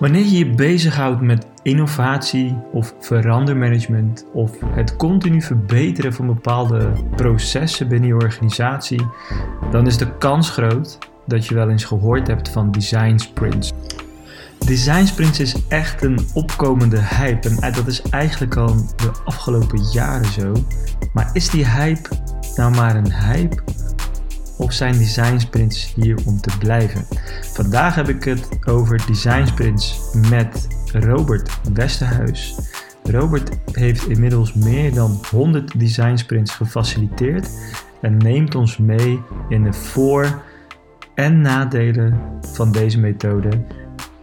Wanneer je je bezighoudt met innovatie of verandermanagement of het continu verbeteren van bepaalde processen binnen je organisatie, dan is de kans groot dat je wel eens gehoord hebt van design sprints. Design sprints is echt een opkomende hype en dat is eigenlijk al de afgelopen jaren zo. Maar is die hype nou maar een hype of zijn design sprints hier om te blijven? Vandaag heb ik het over design sprints met Robert Westerhuis. Robert heeft inmiddels meer dan 100 design sprints gefaciliteerd en neemt ons mee in de voor- en nadelen van deze methode.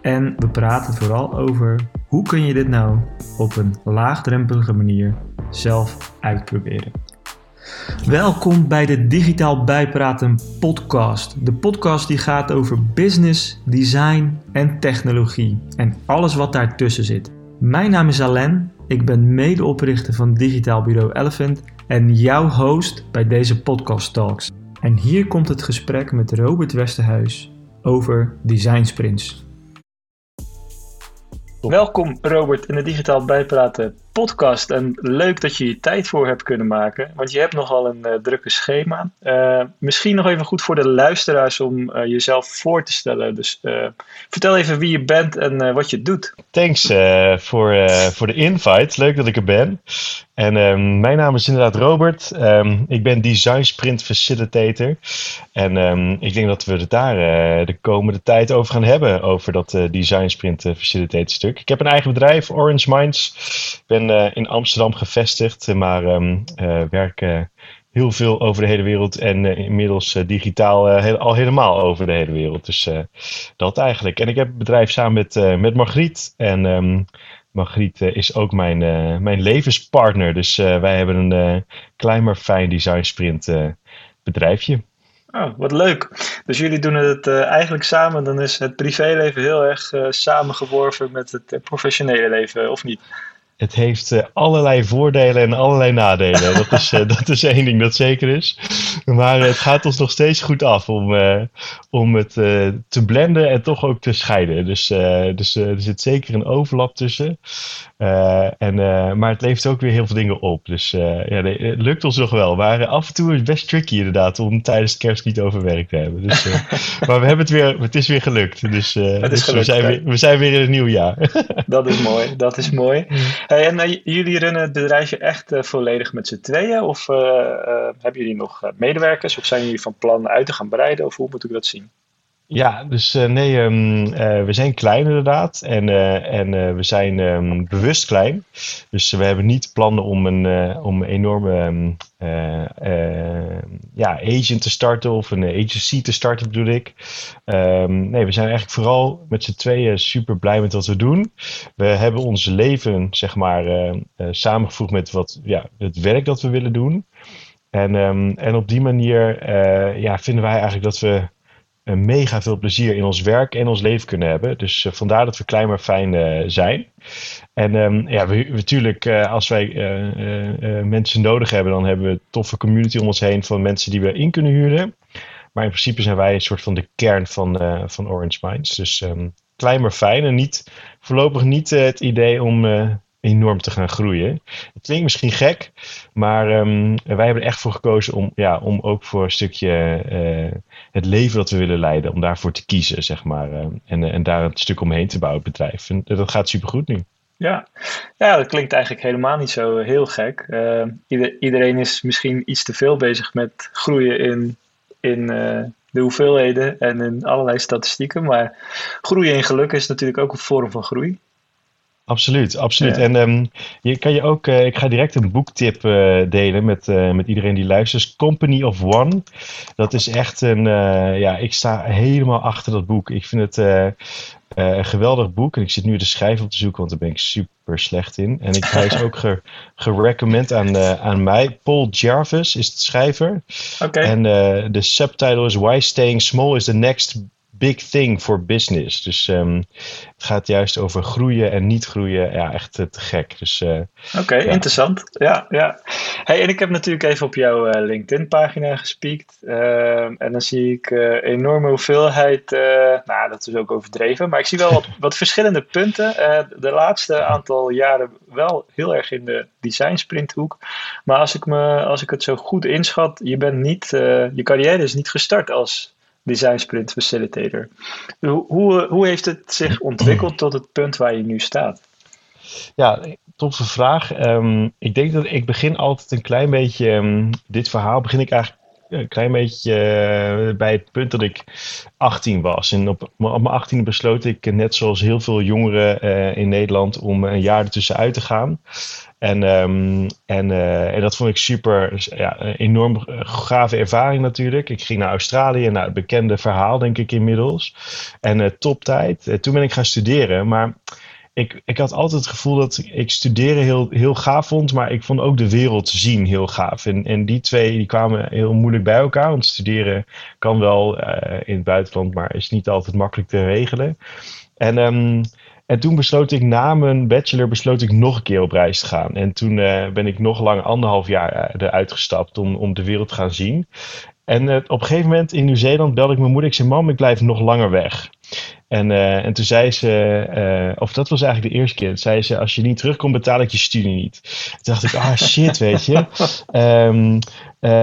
En we praten vooral over hoe kun je dit nou op een laagdrempelige manier zelf uitproberen. Welkom bij de Digitaal Bijpraten podcast. De podcast die gaat over business, design en technologie en alles wat daartussen zit. Mijn naam is Alain, ik ben medeoprichter van Digitaal Bureau Elephant en jouw host bij deze podcast talks. En hier komt het gesprek met Robert Westerhuis over design sprints. Welkom Robert in de Digitaal Bijpraten podcast. En leuk dat je je tijd voor hebt kunnen maken, want je hebt nogal een uh, drukke schema. Uh, misschien nog even goed voor de luisteraars om uh, jezelf voor te stellen. Dus vertel even wie je bent en wat je doet. Thanks voor, voor de invite. Leuk dat ik er ben. En um, mijn naam is inderdaad Robert. Um, ik ben Design Sprint Facilitator. En um, ik denk dat we het daar de komende tijd over gaan hebben. Over dat Design Sprint Facilitator stuk. Ik heb een eigen bedrijf, Orange Minds. Ik ben in Amsterdam gevestigd, maar werk heel veel over de hele wereld. En inmiddels digitaal al helemaal over de hele wereld. Dus dat eigenlijk. En ik heb een bedrijf samen met, met Margriet. En Margriet is ook mijn, mijn levenspartner. Dus wij hebben een klein maar fijn design sprint bedrijfje. Oh, wat leuk. Dus jullie doen het eigenlijk samen. Dan is het privéleven heel erg samengeworven met het professionele leven, of niet? Het heeft uh, allerlei voordelen en allerlei nadelen. Dat is, uh, dat is één ding dat zeker is. Maar het gaat ons nog steeds goed af om, uh, om het te blenden en toch ook te scheiden. Dus, dus er zit zeker een overlap tussen. en, maar het levert ook weer heel veel dingen op. Dus ja, nee, het lukt ons nog wel. Maar af en toe is het best tricky inderdaad om tijdens kerst niet overwerkt te hebben. Dus, maar we hebben het weer, het is weer gelukt. Dus, dus gelukt, we, zijn weer, we zijn weer in het nieuwe jaar. dat is mooi, dat is mooi. En uh, jullie runnen het bedrijfje echt uh, volledig met z'n tweeën? Of uh, hebben jullie nog medewerkers? Of zijn jullie van plan uit te gaan breiden? Of hoe moet ik dat zien? Ja, dus nee, um, we zijn klein inderdaad. En, en we zijn um, bewust klein. Dus we hebben niet plannen om een, om een enorme um, ja, agent te starten of een agency te starten, bedoel ik. nee, we zijn eigenlijk vooral met z'n tweeën super blij met wat we doen. We hebben ons leven, zeg maar, samengevoegd met wat, ja, het werk dat we willen doen. En, en op die manier ja, vinden wij eigenlijk dat we mega veel plezier in ons werk en ons leven kunnen hebben. Dus uh, vandaar dat we klein maar fijn uh, zijn. En um, ja, we, natuurlijk, uh, als wij mensen nodig hebben, dan hebben we een toffe community om ons heen van mensen die we in kunnen huren. Maar in principe zijn wij een soort van de kern van, van Orange Minds. Dus um, klein maar fijn en niet, voorlopig niet het idee om enorm te gaan groeien. Het klinkt misschien gek, maar um, wij hebben er echt voor gekozen om, ja, om ook voor een stukje uh, het leven dat we willen leiden, om daarvoor te kiezen, zeg maar. Uh, en, en daar een stuk omheen te bouwen, het bedrijf. En dat gaat supergoed nu. Ja. ja, dat klinkt eigenlijk helemaal niet zo heel gek. Ieder, iedereen is misschien iets te veel bezig met groeien in, in de hoeveelheden en in allerlei statistieken. Maar groeien in geluk is natuurlijk ook een vorm van groei. Absoluut, absoluut. Ja. En um, je kan je ook, uh, ik ga direct een boektip uh, delen met, uh, met iedereen die luistert. Company of One. Dat is echt een, ja, ik sta helemaal achter dat boek. Ik vind het een geweldig boek. En ik zit nu de schrijver op te zoeken, want daar ben ik super slecht in. En ik, hij is ook gerecommend aan, aan mij. Paul Jarvis is de schrijver. Okay. En de subtitle is Why Staying Small is the Next big thing for business. Dus um, het gaat juist over groeien en niet groeien. Ja, echt te gek. Dus, uh, Oké, interessant. Ja, ja. Hey, en ik heb natuurlijk even op jouw uh, LinkedIn-pagina gespiekt. Ehm, en dan zie ik enorme hoeveelheid. nou, dat is ook overdreven. Maar ik zie wel wat, wat verschillende punten. de laatste aantal jaren wel heel erg in de design sprinthoek. Maar als ik, me, als ik het zo goed inschat, je bent niet, je carrière is niet gestart als Design Sprint Facilitator. Hoe, hoe, hoe heeft het zich ontwikkeld tot het punt waar je nu staat? Ja, toffe vraag. Um, ik denk dat ik begin altijd een klein beetje, um, dit verhaal begin ik eigenlijk een klein beetje uh, bij het punt dat ik 18 was. En op, op mijn 18e besloot ik, net zoals heel veel jongeren uh, in Nederland, om een jaar ertussenuit te gaan. En, um, en, uh, en dat vond ik super, ja, enorm gave ervaring natuurlijk. Ik ging naar Australië, naar het bekende verhaal denk ik inmiddels. En toptijd. Uh, toen ben ik gaan studeren, maar ik, ik had altijd het gevoel dat ik studeren heel, heel gaaf vond, maar ik vond ook de wereld zien heel gaaf. En, en die twee die kwamen heel moeilijk bij elkaar, want studeren kan wel in het buitenland, maar is niet altijd makkelijk te regelen. En... Um, en toen besloot ik na mijn bachelor besloot ik nog een keer op reis te gaan. En toen uh, ben ik nog lang anderhalf jaar uh, eruit gestapt om, om de wereld te gaan zien. En op een gegeven moment in Nieuw-Zeeland belde ik mijn moeder. Ik zei, mam, ik blijf nog langer weg. En, uh, en toen zei ze, uh, of dat was eigenlijk de eerste keer, zei ze, als je niet terugkomt, betaal ik je studie niet. Toen dacht ik, ah shit, weet je. Um,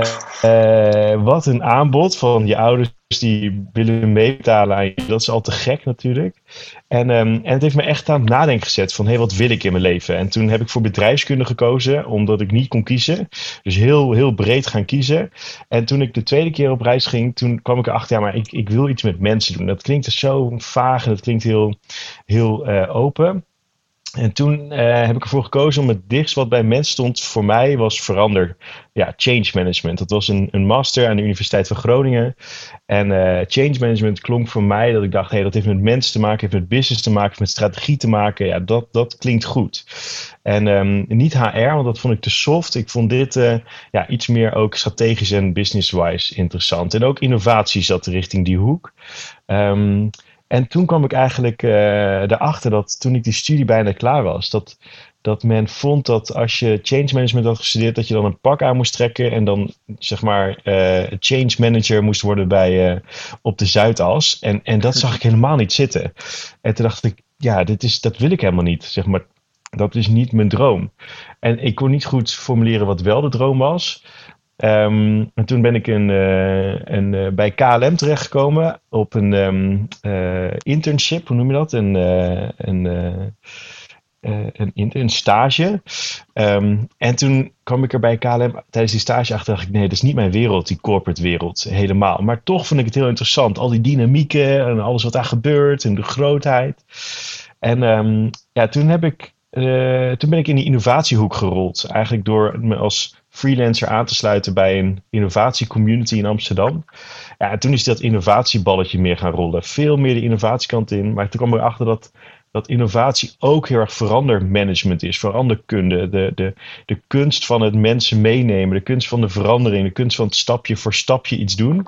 uh, wat een aanbod van je ouders die willen meebetalen aan je. Dat is al te gek natuurlijk. En, um, en het heeft me echt aan het nadenken gezet van, hé, hey, wat wil ik in mijn leven? En toen heb ik voor bedrijfskunde gekozen, omdat ik niet kon kiezen. Dus heel, heel breed gaan kiezen. En toen ik de tweede keer op reis ging, toen kwam ik erachter, ja, maar ik, ik wil iets met mensen doen. Dat klinkt zo vaag en dat klinkt heel, heel uh, open. En toen uh, heb ik ervoor gekozen om het dichtst wat bij mensen stond voor mij was verander. Ja, change management. Dat was een, een master aan de Universiteit van Groningen. En uh, change management klonk voor mij dat ik dacht, hé, hey, dat heeft met mensen te maken, heeft met business te maken, heeft met strategie te maken. Ja, dat, dat klinkt goed. En um, niet HR, want dat vond ik te soft. Ik vond dit uh, ja, iets meer ook strategisch en business-wise interessant. En ook innovatie zat richting die hoek. Um, en toen kwam ik eigenlijk uh, erachter dat toen ik die studie bijna klaar was, dat, dat men vond dat als je change management had gestudeerd, dat je dan een pak aan moest trekken en dan zeg maar uh, change manager moest worden bij, uh, op de Zuidas. En, en dat zag ik helemaal niet zitten. En toen dacht ik, ja, dit is, dat wil ik helemaal niet. Zeg maar, dat is niet mijn droom. En ik kon niet goed formuleren wat wel de droom was. Um, en toen ben ik een, een, uh, bij KLM terechtgekomen op een um, uh, internship, hoe noem je dat? Een, een, een, stage. Um, en toen kwam ik er bij KLM tijdens die stage achter, dacht ik, nee, dat is niet mijn wereld, die corporate wereld, helemaal. Maar toch vond ik het heel interessant, al die dynamieken en alles wat daar gebeurt en de grootheid. En ja, toen heb ik, toen ben ik in die innovatiehoek gerold, eigenlijk door me als freelancer aan te sluiten bij een innovatiecommunity in Amsterdam. Ja, en toen is dat innovatieballetje meer gaan rollen. Veel meer de innovatiekant in. Maar toen kwam ik erachter dat, dat innovatie ook heel erg verandermanagement is. Veranderkunde. De, de, de kunst van het mensen meenemen. De kunst van de verandering. De kunst van het stapje voor stapje iets doen.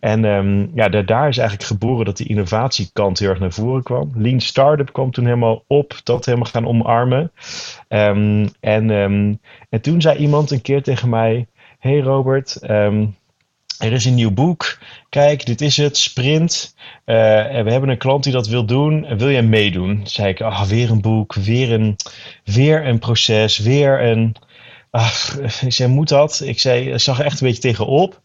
En um, ja, daar is eigenlijk geboren dat die innovatiekant heel erg naar voren kwam. Lean Startup kwam toen helemaal op, dat helemaal gaan omarmen. Um, en, um, en toen zei iemand een keer tegen mij: Hey Robert, er is een nieuw boek. Kijk, dit is het, Sprint. Uh, en we hebben een klant die dat wil doen. Wil jij meedoen? Toen zei ik: ah, weer een boek, weer een, weer een proces, weer een. Ach, ik zei, moet dat? Ik zei, zag er echt een beetje tegenop.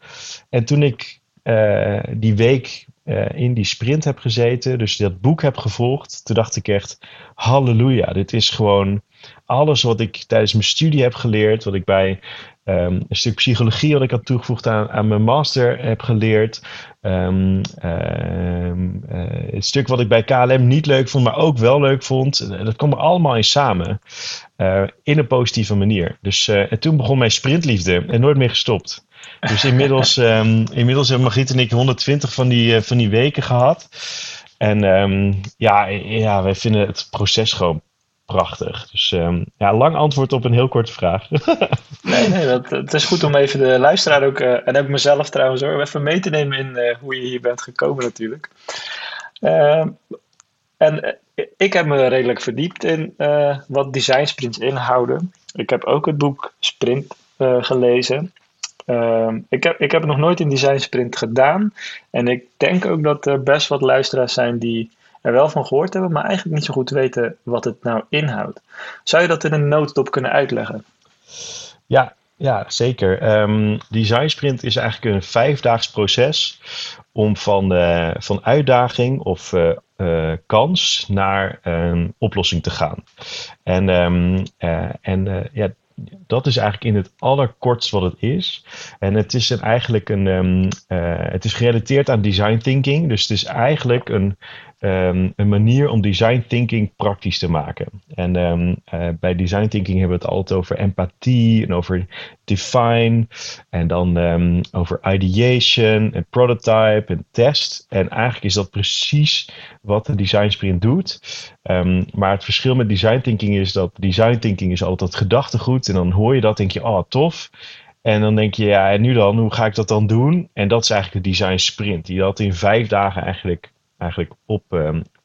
En toen ik uh, die week uh, in die sprint heb gezeten, dus dat boek heb gevolgd, toen dacht ik echt, halleluja, dit is gewoon alles wat ik tijdens mijn studie heb geleerd, wat ik bij um, een stuk psychologie wat ik had toegevoegd aan, aan mijn master heb geleerd. Um, het stuk wat ik bij KLM niet leuk vond, maar ook wel leuk vond. Dat kwam er allemaal in samen. In een positieve manier. Dus en toen begon mijn sprintliefde en nooit meer gestopt. Dus inmiddels, um, inmiddels hebben Margriet en ik 120 van die, uh, van die weken gehad. En um, ja, ja, wij vinden het proces gewoon prachtig. Dus um, ja, lang antwoord op een heel korte vraag. nee, nee, dat, het is goed om even de luisteraar ook, uh, en ook mezelf trouwens hoor, even mee te nemen in uh, hoe je hier bent gekomen natuurlijk. Uh, en ik heb me redelijk verdiept in wat design sprints inhouden. Ik heb ook het boek Sprint gelezen. Ehm, ik, heb, ik heb nog nooit een design sprint gedaan. En ik denk ook dat er best wat luisteraars zijn die er wel van gehoord hebben, maar eigenlijk niet zo goed weten wat het nou inhoudt. Zou je dat in een notendop kunnen uitleggen? Ja, ja zeker. Um, design sprint is eigenlijk een vijfdaags proces om van, uh, van uitdaging of uh, uh, kans naar een oplossing te gaan. En, um, en ja, dat is eigenlijk in het allerkortst wat het is. En het is eigenlijk een. Um, uh, het is gerelateerd aan design thinking. Dus het is eigenlijk een, um, een manier om design thinking praktisch te maken. En um, uh, bij design thinking hebben we het altijd over empathie en over define. En dan over ideation en prototype en test. En eigenlijk is dat precies wat de design sprint doet. maar het verschil met design thinking is dat design thinking is altijd gedachtegoed. En dan hoor je dat, denk je, oh tof. En dan denk je, ja, en nu dan, hoe ga ik dat dan doen? En dat is eigenlijk de design sprint, die dat in vijf dagen eigenlijk, eigenlijk op,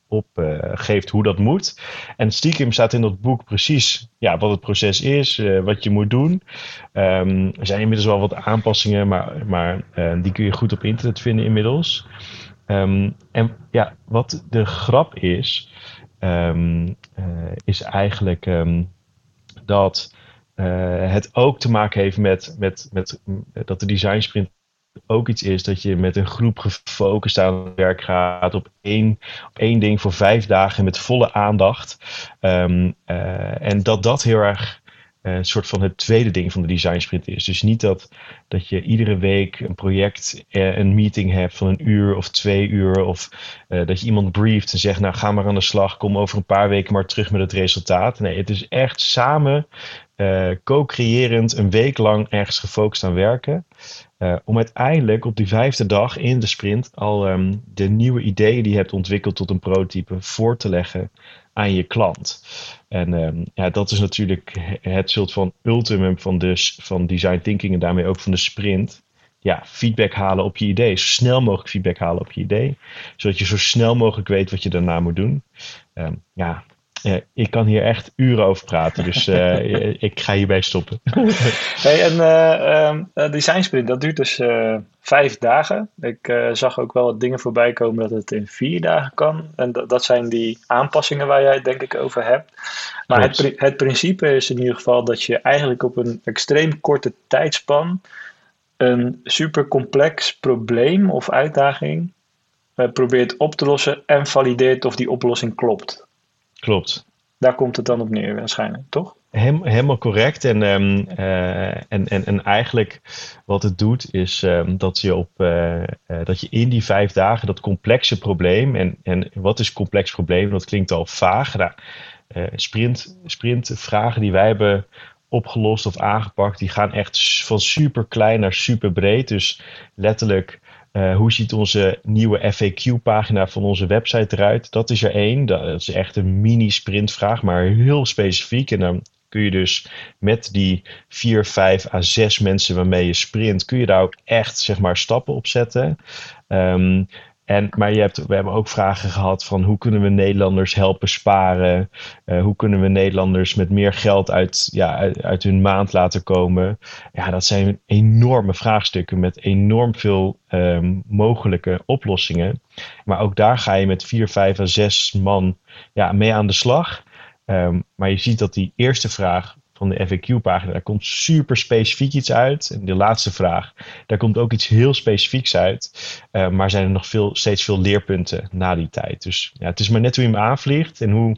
op uh, geeft hoe dat moet. En stiekem staat in dat boek precies ja, wat het proces is, uh, wat je moet doen. Um, er zijn inmiddels wel wat aanpassingen, maar, maar uh, die kun je goed op internet vinden inmiddels. Um, en ja, wat de grap is, is eigenlijk dat het ook te maken heeft met, met, met dat de design sprint ook iets is dat je met een groep gefocust aan het werk gaat op één, op één ding voor vijf dagen met volle aandacht. Um, uh, en dat dat heel erg uh, een soort van het tweede ding van de design sprint is. Dus niet dat, dat je iedere week een project, een meeting hebt van een uur of twee uur. Of dat je iemand brieft en zegt, nou ga maar aan de slag, kom over een paar weken maar terug met het resultaat. Nee, het is echt samen uh, co-creërend een week lang ergens gefocust aan werken. Uh, om uiteindelijk op die vijfde dag in de sprint al um, de nieuwe ideeën die je hebt ontwikkeld tot een prototype voor te leggen aan je klant. En um, ja, dat is natuurlijk het soort van ultimum van, de, van design thinking en daarmee ook van de sprint. Ja, feedback halen op je idee. Zo snel mogelijk feedback halen op je idee. Zodat je zo snel mogelijk weet wat je daarna moet doen. Um, ja, uh, ik kan hier echt uren over praten, dus uh, ik ga hierbij stoppen. hey, en uh, design sprint, dat duurt dus vijf dagen. Ik zag ook wel wat dingen voorbij komen dat het in vier dagen kan. En dat, dat zijn die aanpassingen waar jij het denk ik over hebt. Maar het, het, principe is in ieder geval dat je eigenlijk op een extreem korte tijdspan een super complex probleem of uitdaging probeert op te lossen en valideert of die oplossing klopt. Klopt. Daar komt het dan op neer waarschijnlijk, toch? Hem, helemaal correct. En, um, uh, en, en, en eigenlijk wat het doet is um, dat, je op, uh, uh, dat je in die vijf dagen dat complexe probleem. En, en wat is complex probleem? Dat klinkt al vaag. Nou, sprint, sprint vragen die wij hebben opgelost of aangepakt, die gaan echt van super klein naar super breed. Dus letterlijk uh, hoe ziet onze nieuwe FAQ-pagina van onze website eruit? Dat is er één. Dat is echt een mini-sprintvraag, maar heel specifiek. En dan kun je dus met die 4, 5 à 6 mensen waarmee je sprint, kun je daar ook echt zeg maar stappen op zetten. Um, en, maar je hebt, we hebben ook vragen gehad van hoe kunnen we Nederlanders helpen sparen? Uh, hoe kunnen we Nederlanders met meer geld uit, ja, uit, hun maand laten komen? Ja, dat zijn enorme vraagstukken met enorm veel um, mogelijke oplossingen. Maar ook daar ga je met vier, vijf en zes man ja, mee aan de slag. Um, maar je ziet dat die eerste vraag van de FAQ-pagina. Daar komt super specifiek iets uit. En de laatste vraag, daar komt ook iets heel specifieks uit. Uh, maar zijn er nog veel, steeds veel leerpunten na die tijd. Dus ja, het is maar net hoe je hem aanvliegt. En hoe,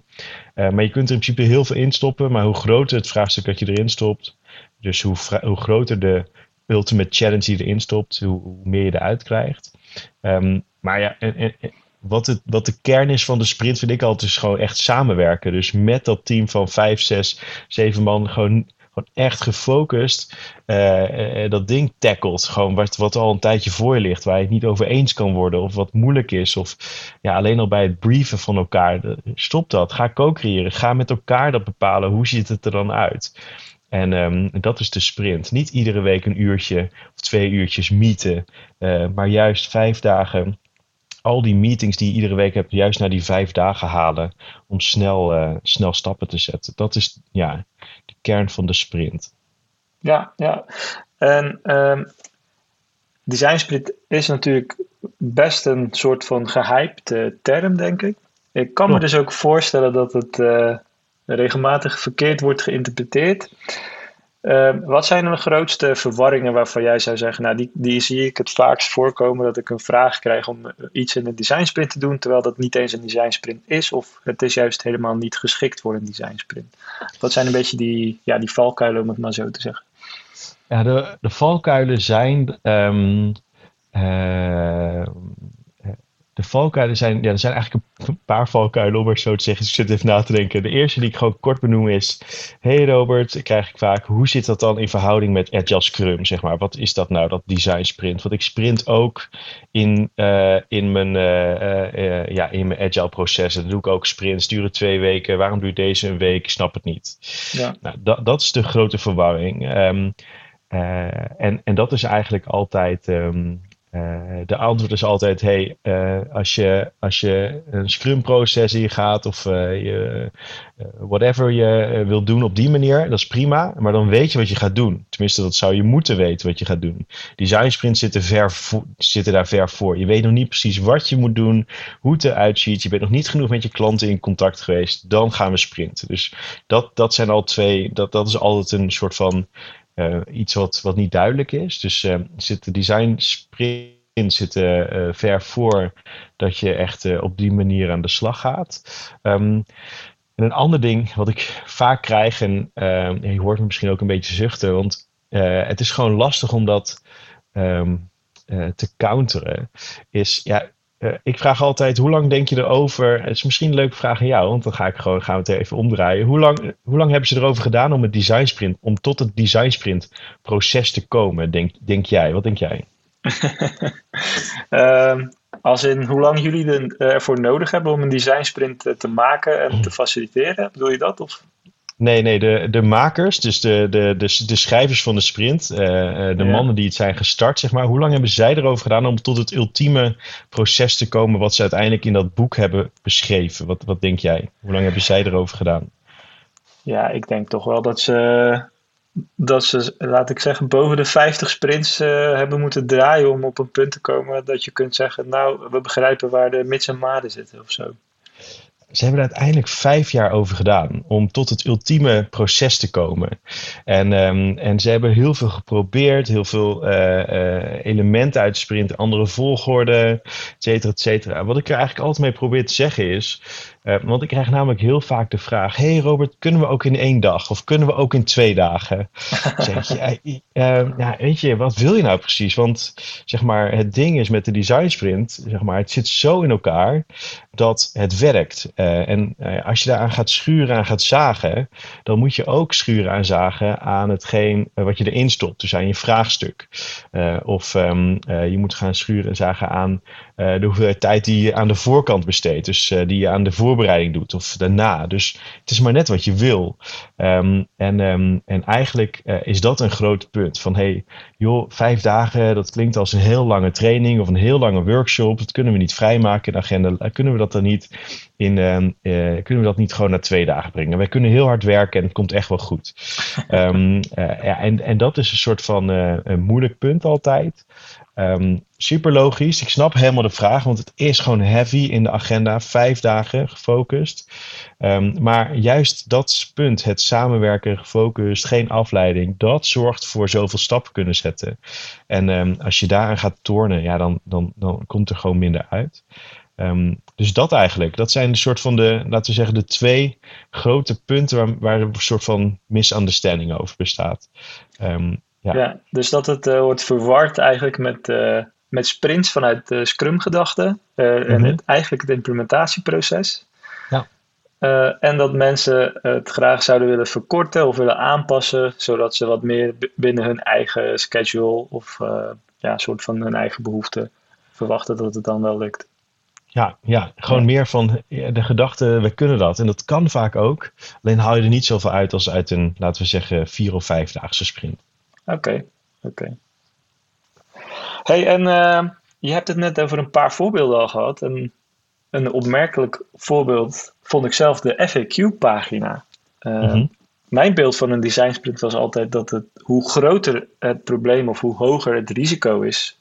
uh, maar je kunt er in principe heel veel instoppen. Maar hoe groter het vraagstuk dat je erin stopt. Dus hoe, hoe groter de ultimate challenge die erin stopt, hoe, hoe meer je eruit krijgt. Um, maar ja, en, en, wat, het, wat de kern is van de sprint, vind ik altijd, is gewoon echt samenwerken. Dus met dat team van vijf, zes, zeven man gewoon gewoon echt gefocust uh, dat ding tackelt. Gewoon wat, wat al een tijdje voor je ligt, waar je het niet over eens kan worden, of wat moeilijk is. Of ja, alleen al bij het brieven van elkaar. Stop dat. Ga co-creëren. Ga met elkaar dat bepalen. Hoe ziet het er dan uit? En um, dat is de sprint. Niet iedere week een uurtje of twee uurtjes meeten, uh, maar juist vijf dagen. Al die meetings die je iedere week hebt, juist naar die vijf dagen halen. Om snel, uh, snel stappen te zetten. Dat is ja, de kern van de sprint. Ja, ja. En um, design sprint is natuurlijk best een soort van gehyped uh, term, denk ik. Ik kan me dus ook voorstellen dat het uh, regelmatig verkeerd wordt geïnterpreteerd. Uh, wat zijn de grootste verwarringen waarvan jij zou zeggen, nou die, die zie ik het vaakst voorkomen dat ik een vraag krijg om iets in een design sprint te doen, terwijl dat niet eens een design sprint is, of het is juist helemaal niet geschikt voor een design sprint. Wat zijn een beetje die, ja, die valkuilen, om het maar zo te zeggen? Ja, de, de valkuilen zijn um, uh, de valkuilen zijn, ja, er zijn eigenlijk een paar valkuilen om maar zo te zeggen. Dus ik zit even na te denken. De eerste die ik gewoon kort benoem is: Hey Robert, krijg ik vaak. Hoe zit dat dan in verhouding met Agile Scrum? Zeg maar, wat is dat nou, dat design sprint? Want ik sprint ook in, uh, in, mijn, uh, uh, ja, in mijn Agile processen. Dat doe ik ook sprints, duren twee weken. Waarom duurt deze een week? Ik snap het niet. Ja. Nou, dat, dat is de grote verwarring. Um, en, en dat is eigenlijk altijd. Um, uh, de antwoord is altijd: hey, uh, als, je, als je een Scrum-proces in gaat of uh, je, whatever je wil doen op die manier, dat is prima, maar dan weet je wat je gaat doen. Tenminste, dat zou je moeten weten wat je gaat doen. Design sprints zitten, ver daar ver voor. Je weet nog niet precies wat je moet doen, hoe het eruit ziet. Je bent nog niet genoeg met je klanten in contact geweest. Dan gaan we sprinten. Dus dat, dat zijn al twee, dat, dat is altijd een soort van iets wat, wat niet duidelijk is. Dus uh, zit de design sprint zit uh, ver voor dat je echt op die manier aan de slag gaat. Um, en een ander ding wat ik vaak krijg, en ehm, je hoort me misschien ook een beetje zuchten, want het is gewoon lastig om dat um, te counteren, is ja, uh, ik vraag altijd, hoe lang denk je erover? Het is misschien een leuke vraag aan jou, want dan ga ik gewoon, gaan we het even omdraaien. Hoe lang, hoe lang hebben ze erover gedaan om het design sprint, om tot het design sprint proces te komen, denk, denk jij? Wat denk jij? uh, als in hoe lang jullie ervoor nodig hebben om een design sprint te maken en te faciliteren, bedoel je dat? Of? Nee, nee, de, de makers, dus de, de, de, de schrijvers van de sprint, uh, de ja. mannen die het zijn gestart, zeg maar. Hoe lang hebben zij erover gedaan om tot het ultieme proces te komen wat ze uiteindelijk in dat boek hebben beschreven? Wat, wat denk jij? Hoe lang hebben zij erover gedaan? Ja, ik denk toch wel dat ze, dat ze laat ik zeggen, boven de 50 sprints uh, hebben moeten draaien om op een punt te komen dat je kunt zeggen, nou, we begrijpen waar de mits en maden zitten of zo ze hebben er uiteindelijk vijf jaar over gedaan om tot het ultieme proces te komen. En, um, en ze hebben heel veel geprobeerd, heel veel uh, uh, elementen uit te sprinten, andere volgorde, et cetera, et cetera. Wat ik er eigenlijk altijd mee probeer te zeggen is, uh, want ik krijg namelijk heel vaak de vraag: Hey Robert, kunnen we ook in één dag of kunnen we ook in twee dagen? zeg je, uh, ja, weet je, wat wil je nou precies? Want zeg maar, het ding is met de design sprint, zeg maar, het zit zo in elkaar dat het werkt. Uh, en als je daaraan gaat schuren, aan gaat zagen, dan moet je ook schuren aan zagen aan hetgeen wat je erin stopt. Dus aan je vraagstuk. of um, je moet gaan schuren en zagen aan de hoeveelheid tijd die je aan de voorkant besteedt. Dus die je aan de voorkant voorbereiding doet of daarna. Dus het is maar net wat je wil. Um, en, um, en eigenlijk uh, is dat een groot punt. Van hey, joh, vijf dagen, dat klinkt als een heel lange training of een heel lange workshop. Dat kunnen we niet vrijmaken in de agenda. Uh, kunnen we dat dan niet in, uh, kunnen we dat niet gewoon naar twee dagen brengen? Wij kunnen heel hard werken en het komt echt wel goed. um, ja, en, en dat is een soort van een moeilijk punt altijd. Um, super logisch. Ik snap helemaal de vraag, want het is gewoon heavy in de agenda. Vijf dagen gefocust. Um, maar juist dat punt, het samenwerken, gefocust, geen afleiding, dat zorgt voor zoveel stappen kunnen zetten. En um, als je daaraan gaat tornen, ja, dan, dan, dan komt er gewoon minder uit. Dus dat eigenlijk, dat zijn een soort van de, laten we zeggen, de twee grote punten waar, waar een soort van misunderstanding over bestaat. Ja. ja. dus dat het uh, wordt verward eigenlijk met, uh, met sprints vanuit de Scrum-gedachte uh, mm -hmm. en het, eigenlijk het implementatieproces. Ja. en dat mensen het graag zouden willen verkorten of willen aanpassen, zodat ze wat meer binnen hun eigen schedule of ja, soort van hun eigen behoeften verwachten dat het dan wel lukt. Ja, ja gewoon meer van de gedachte, we kunnen dat. En dat kan vaak ook. Alleen haal je er niet zoveel uit als uit een, laten we zeggen, vier of vijfdaagse sprint. Oké, oké. Hey, en uh, je hebt het net over een paar voorbeelden al gehad. En een opmerkelijk voorbeeld vond ik zelf de FAQ-pagina. Uh, mm -hmm. Mijn beeld van een design sprint was altijd dat het, hoe groter het probleem of hoe hoger het risico is,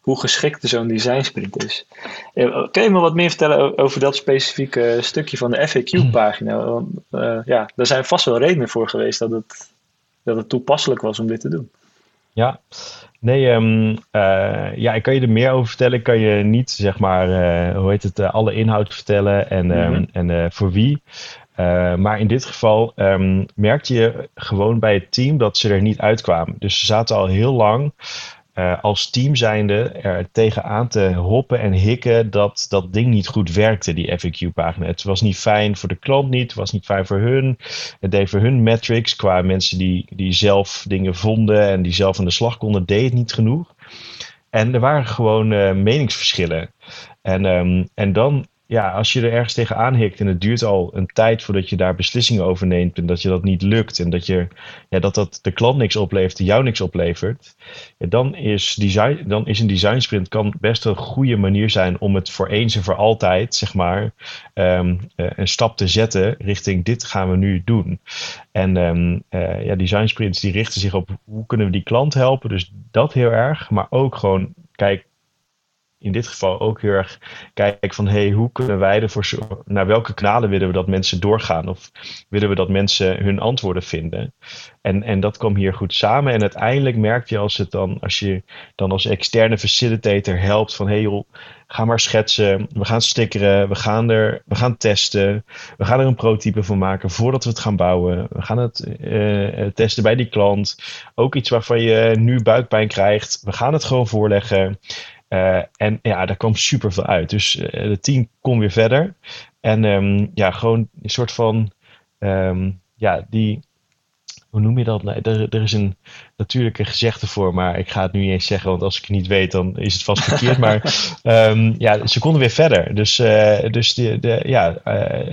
hoe geschikt zo'n design sprint is. Eh, kun je me wat meer vertellen over dat specifieke stukje van de FAQ-pagina? Want uh, ja, er zijn vast wel redenen voor geweest dat het, dat het toepasselijk was om dit te doen. Ja, nee, um, uh, ja, ik kan je er meer over vertellen. Ik kan je niet, zeg maar, hoe heet het, alle inhoud vertellen en, um, en voor wie. maar in dit geval um, merkte je gewoon bij het team dat ze er niet uitkwamen. Dus ze zaten al heel lang uh, als team zijnde er tegenaan te hoppen en hikken dat dat ding niet goed werkte, die FAQ-pagina. Het was niet fijn voor de klant niet, het was niet fijn voor hun. Het deed voor hun metrics qua mensen die, die zelf dingen vonden en die zelf aan de slag konden, deed het niet genoeg. En er waren gewoon uh, meningsverschillen. En, um, en dan ja, als je er ergens tegenaan hikt en het duurt al een tijd voordat je daar beslissingen over neemt en dat je dat niet lukt en dat, je, ja, dat, dat de klant niks oplevert, jou niks oplevert, dan, is design, dan is een design sprint kan best een goede manier zijn om het voor eens en voor altijd, zeg maar, um, uh, een stap te zetten richting dit gaan we nu doen. En um, uh, ja, design sprints die richten zich op hoe kunnen we die klant helpen, dus dat heel erg, maar ook gewoon kijk in dit geval ook heel erg kijken van hey, hoe kunnen wij ervoor naar welke kanalen willen we dat mensen doorgaan of willen we dat mensen hun antwoorden vinden. En, en dat kwam hier goed samen. En uiteindelijk merk je als het dan, als je dan als externe facilitator helpt van hey joh, ga maar schetsen, we gaan stickeren, we gaan er, we gaan testen, we gaan er een prototype van maken voordat we het gaan bouwen. We gaan het uh, testen bij die klant. Ook iets waarvan je nu buikpijn krijgt. We gaan het gewoon voorleggen. Uh, en ja, daar kwam super veel uit. Dus het team kon weer verder. En um, ja, gewoon een soort van, um, ja, die, hoe noem je dat? Nee, er, er, is een natuurlijke gezegde voor, maar ik ga het nu niet eens zeggen, want als ik het niet weet, dan is het vast verkeerd. maar um, ja, ze konden weer verder. Dus, uh, dus die, de, ja,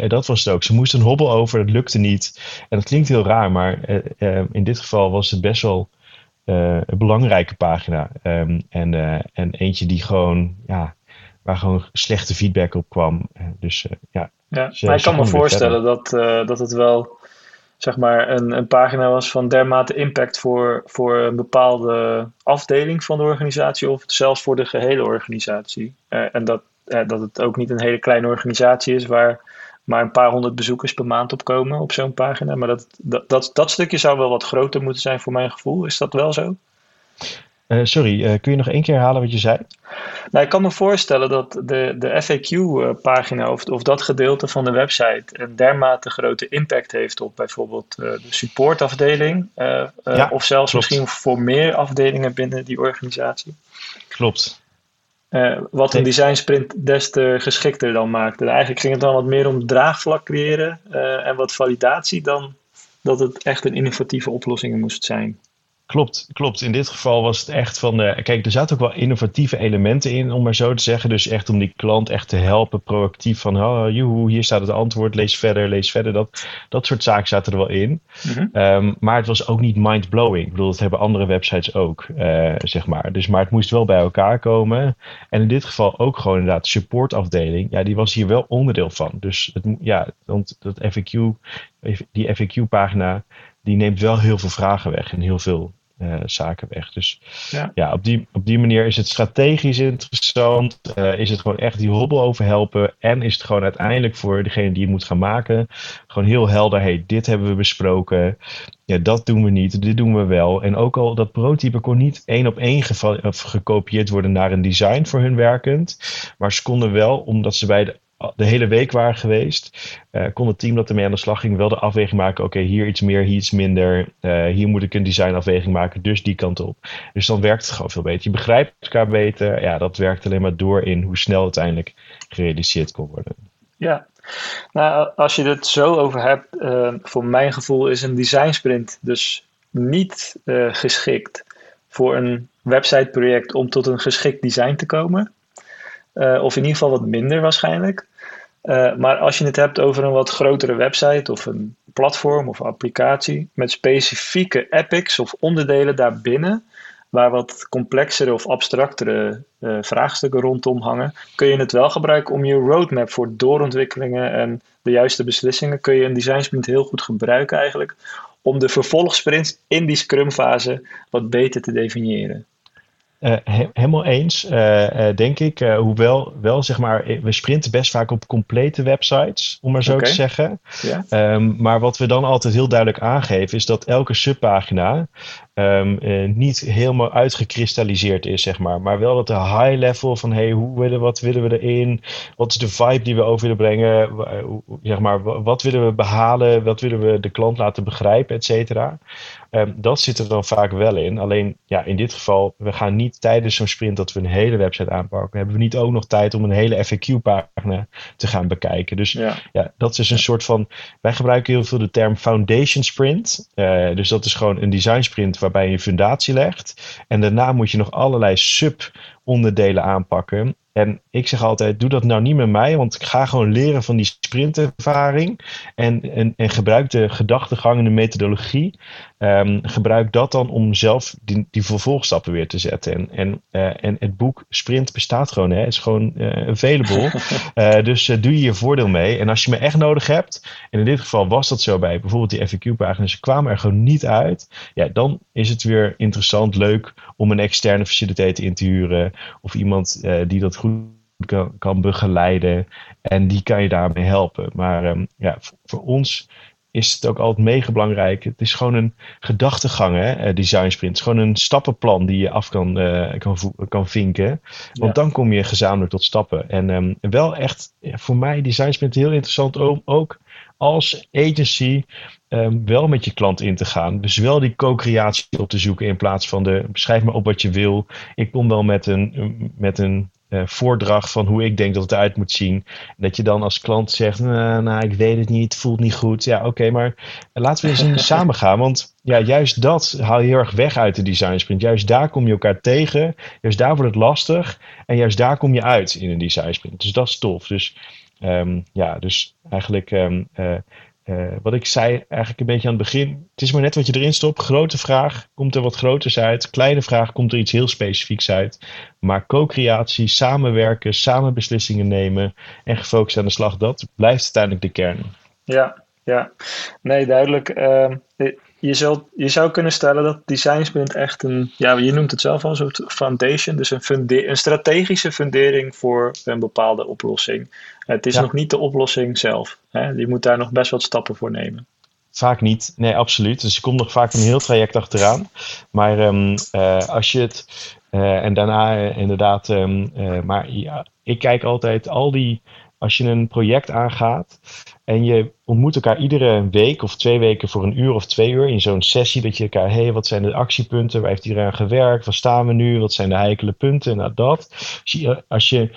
dat was het ook. Ze moesten een hobbel over, dat lukte niet. En dat klinkt heel raar, maar in dit geval was het best wel uh, een belangrijke pagina. Um, en, uh, en eentje die gewoon, ja, waar gewoon slechte feedback op kwam. Uh, dus ja. ja maar ik kan me voorstellen dat, dat het wel, zeg maar, een, een pagina was van dermate impact voor, voor een bepaalde afdeling van de organisatie of zelfs voor de gehele organisatie. en dat, dat het ook niet een hele kleine organisatie is waar maar een paar honderd bezoekers per maand opkomen op zo'n pagina. Maar dat, dat, dat, dat, stukje zou wel wat groter moeten zijn voor mijn gevoel. Is dat wel zo? Uh, sorry, uh, kun je nog één keer herhalen wat je zei? Nou, ik kan me voorstellen dat de, de FAQ-pagina of, of dat gedeelte van de website een dermate grote impact heeft op bijvoorbeeld uh, de supportafdeling. Ja, of zelfs klopt. misschien voor meer afdelingen binnen die organisatie. Klopt. Uh, wat een design sprint des te geschikter dan maakte. Eigenlijk ging het dan wat meer om draagvlak creëren uh, en wat validatie dan dat het echt een innovatieve oplossing moest zijn. Klopt, klopt. In dit geval was het echt van. Uh, kijk, er zaten ook wel innovatieve elementen in, om maar zo te zeggen. Dus echt om die klant echt te helpen, proactief van. Oh, joehoe, hier staat het antwoord, lees verder, lees verder. Dat, dat soort zaken zaten er wel in. Mm -hmm. um, maar het was ook niet mind-blowing. Ik bedoel, dat hebben andere websites ook, uh, zeg maar. Dus, maar het moest wel bij elkaar komen. En in dit geval ook gewoon inderdaad, supportafdeling. Ja, die was hier wel onderdeel van. Dus het, ja, want dat FAQ, die FAQ-pagina die neemt wel heel veel vragen weg en heel veel uh, zaken weg. Dus ja, ja op, die, op die manier is het strategisch interessant. Uh, is het gewoon echt die hobbel over helpen. En is het gewoon uiteindelijk voor degene die het moet gaan maken. Gewoon heel helder. Hey, dit hebben we besproken. Ja, dat doen we niet. Dit doen we wel. En ook al dat prototype kon niet één op één gekopieerd worden naar een design voor hun werkend. Maar ze konden wel, omdat ze bij de de hele week waren geweest, uh, kon het team dat ermee aan de slag ging wel de afweging maken. Oké, hier iets meer, hier iets minder. Uh, hier moet ik een designafweging maken, dus die kant op. Dus dan werkt het gewoon veel beter. Je begrijpt elkaar beter. Ja, dat werkt alleen maar door in hoe snel uiteindelijk gerealiseerd kon worden. Ja, Nou, als je het zo over hebt, uh, voor mijn gevoel is een design sprint dus niet geschikt voor een websiteproject om tot een geschikt design te komen. Uh, of in ieder geval wat minder waarschijnlijk. maar als je het hebt over een wat grotere website of een platform of applicatie met specifieke epics of onderdelen daarbinnen, waar wat complexere of abstractere uh, vraagstukken rondom hangen, kun je het wel gebruiken om je roadmap voor doorontwikkelingen en de juiste beslissingen, kun je een design sprint heel goed gebruiken eigenlijk, om de vervolgsprints in die scrum fase wat beter te definiëren. Uh, helemaal eens, uh, uh, denk ik. hoewel, wel zeg maar, we sprinten best vaak op complete websites, om maar zo okay. te zeggen. Yeah. Um, maar wat we dan altijd heel duidelijk aangeven, is dat elke subpagina um, niet helemaal uitgekristalliseerd is, zeg maar. Maar wel dat de high level van, hey, hoe willen, wat willen we erin? Wat is de vibe die we over willen brengen? zeg maar, wat willen we behalen? Wat willen we de klant laten begrijpen, et cetera? Um, dat zit er dan vaak wel in. Alleen, ja, in dit geval, we gaan niet tijdens zo'n sprint dat we een hele website aanpakken, hebben we niet ook nog tijd om een hele FAQ-pagina te gaan bekijken. Dus ja. ja. dat is een soort van, wij gebruiken heel veel de term foundation sprint. Uh, dus dat is gewoon een design sprint waarbij je een fundatie legt. En daarna moet je nog allerlei sub-onderdelen aanpakken. En ik zeg altijd, doe dat nou niet met mij, want ik ga gewoon leren van die sprintervaring. En, en, en gebruik de gedachtegang en de methodologie. Um, gebruik dat dan om zelf die, die vervolgstappen weer te zetten. En, en, uh, en het boek Sprint bestaat gewoon, hè. het is gewoon uh, available. uh, dus doe je je voordeel mee. En als je me echt nodig hebt, en in dit geval was dat zo bij bijvoorbeeld die FAQ-pagina's, ze kwamen er gewoon niet uit. Ja, dan is het weer interessant, leuk om een externe facilitator in te huren. Of iemand die dat goed kan, kan begeleiden. En die kan je daarmee helpen. Maar um, ja, voor, voor, ons is het ook altijd mega belangrijk. Het is gewoon een gedachtegang, hè, eh, design sprint. Het is gewoon een stappenplan die je af kan, uh, kan, kan vinken. Want ja. dan kom je gezamenlijk tot stappen. En um, wel echt, voor mij, design sprint heel interessant om ook als agency um, wel met je klant in te gaan. Dus wel die co-creatie op te zoeken in plaats van de beschrijf maar op wat je wil. Ik kom wel met een, met een uh, voordracht van hoe ik denk dat het eruit moet zien. En dat je dan als klant zegt, nou, nou ik weet het niet, het voelt niet goed. Ja, oké, okay, maar laten we eens samen gaan. Want ja, juist dat haal je heel erg weg uit de design sprint. Juist daar kom je elkaar tegen. Juist daar wordt het lastig. En juist daar kom je uit in een design sprint. Dus dat is tof. Dus um, ja, dus eigenlijk um, uh, uh, wat ik zei eigenlijk een beetje aan het begin. Het is maar net wat je erin stopt. Grote vraag komt er wat groters uit. Kleine vraag komt er iets heel specifieks uit. Maar co-creatie, samenwerken, samen beslissingen nemen en gefocust aan de slag, dat blijft uiteindelijk de kern. Ja, ja. Nee, duidelijk. Uh, je, zult, je zou kunnen stellen dat design sprint echt een, ja, je noemt het zelf al, een soort foundation, dus een, funde, een strategische fundering voor een bepaalde oplossing. Het is ja. nog niet de oplossing zelf. Hè? Je moet daar nog best wat stappen voor nemen. Vaak niet, nee, absoluut. Dus je komt nog vaak een heel traject achteraan. Maar um, uh, als je het, uh, en daarna uh, inderdaad, um, maar ja, ik kijk altijd al die, als je een project aangaat, en je ontmoet elkaar iedere week of twee weken voor een uur of twee uur in zo'n sessie. Dat je elkaar, hé, hey, wat zijn de actiepunten? Waar heeft iedereen aan gewerkt? Waar staan we nu? Wat zijn de heikele punten? Nou, dat. Als je, als je,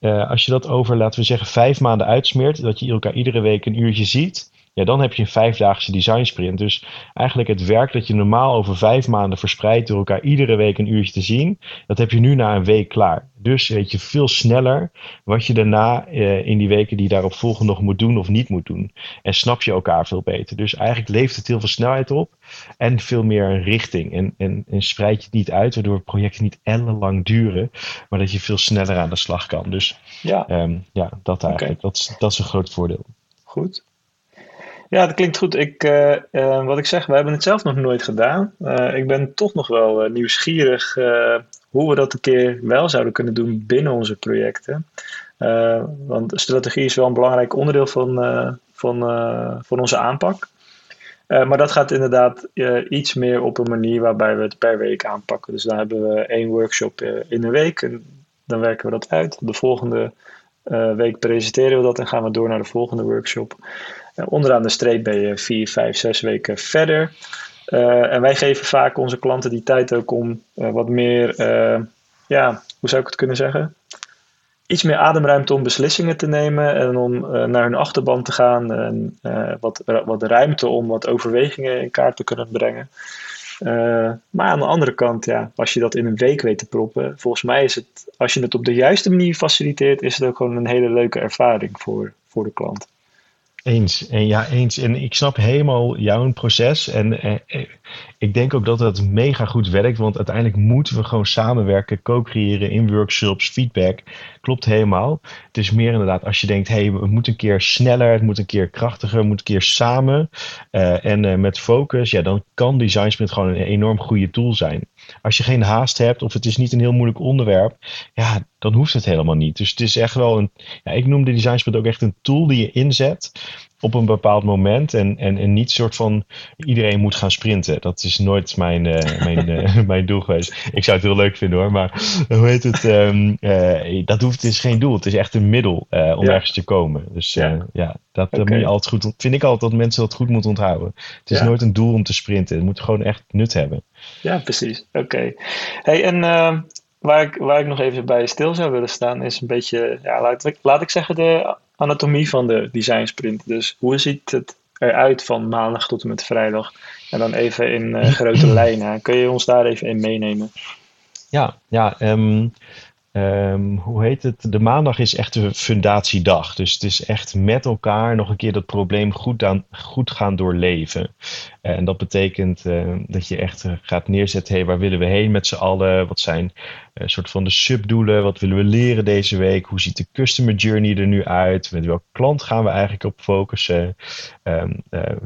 uh, als je dat over, laten we zeggen, vijf maanden uitsmeert, dat je elkaar iedere week een uurtje ziet ja, dan heb je een vijfdaagse design sprint. Dus eigenlijk het werk dat je normaal over vijf maanden verspreidt door elkaar iedere week een uurtje te zien, dat heb je nu na een week klaar. Dus weet je veel sneller wat je daarna eh, in die weken die daarop volgen nog moet doen of niet moet doen. En snap je elkaar veel beter. Dus eigenlijk levert het heel veel snelheid op en veel meer richting. En, en, en spreid je het niet uit, waardoor projecten niet ellenlang duren, maar dat je veel sneller aan de slag kan. Dus ja, um, ja dat eigenlijk. Okay. Dat, is, dat is een groot voordeel. Goed. Ja, dat klinkt goed. Ik, uh, uh, wat ik zeg, we hebben het zelf nog nooit gedaan. Uh, ik ben toch nog wel nieuwsgierig hoe we dat een keer wel zouden kunnen doen binnen onze projecten. want strategie is wel een belangrijk onderdeel van, van, van onze aanpak. maar dat gaat inderdaad iets meer op een manier waarbij we het per week aanpakken. Dus dan hebben we één workshop in een week en dan werken we dat uit. De volgende week presenteren we dat en gaan we door naar de volgende workshop. Uh, onderaan de streep ben je vier, vijf, zes weken verder. Uh, en wij geven vaak onze klanten die tijd ook om uh, wat meer, ja, hoe zou ik het kunnen zeggen? iets meer ademruimte om beslissingen te nemen en om naar hun achterban te gaan. En wat, wat ruimte om wat overwegingen in kaart te kunnen brengen. maar aan de andere kant, ja, als je dat in een week weet te proppen, volgens mij is het, als je het op de juiste manier faciliteert, is het ook gewoon een hele leuke ervaring voor, voor de klant. Eens. En ja, eens. En ik snap helemaal jouw proces. En eh, ik denk ook dat dat mega goed werkt. Want uiteindelijk moeten we gewoon samenwerken, co-creëren in workshops, feedback. Klopt helemaal. Het is meer inderdaad als je denkt, hey, we moeten een keer sneller, het moet een keer krachtiger, het moet een keer samen. Uh, en uh, met focus, ja, dan kan Design Sprint gewoon een enorm goede tool zijn. Als je geen haast hebt of het is niet een heel moeilijk onderwerp, ja, dan hoeft het helemaal niet. Dus het is echt wel een, ja, ik noem de Design Sprint ook echt een tool die je inzet op een bepaald moment. En, en, en niet soort van iedereen moet gaan sprinten. Dat is nooit mijn, uh, mijn, uh, mijn doel geweest. Ik zou het heel leuk vinden hoor. Maar hoe heet het? Um, uh, dat hoeft, het is geen doel. Het is echt een middel om ja. ergens te komen. Dus ja, ja dat, okay. moet je altijd goed. Vind ik altijd dat mensen dat goed moeten onthouden. Het is ja. nooit een doel om te sprinten. Het moet gewoon echt nut hebben. Ja, precies. Oké. Okay. Hey, en ehm, waar, ik, waar ik nog even bij stil zou willen staan, is een beetje, ja, laat, ik, laat ik zeggen, de anatomie van de design sprint. Dus hoe ziet het eruit van maandag tot en met vrijdag? En dan even in uh, grote lijnen. Kun je ons daar even in meenemen? Ja, ja um, um, hoe heet het? De maandag is echt de fundatiedag. Dus het is echt met elkaar nog een keer dat probleem goed, aan, goed gaan doorleven. En dat betekent uh, dat je echt uh, gaat neerzetten, hey, waar willen we heen met z'n allen? Wat zijn een soort van de subdoelen? Wat willen we leren deze week? Hoe ziet de customer journey er nu uit? Met welke klant gaan we eigenlijk op focussen? Um,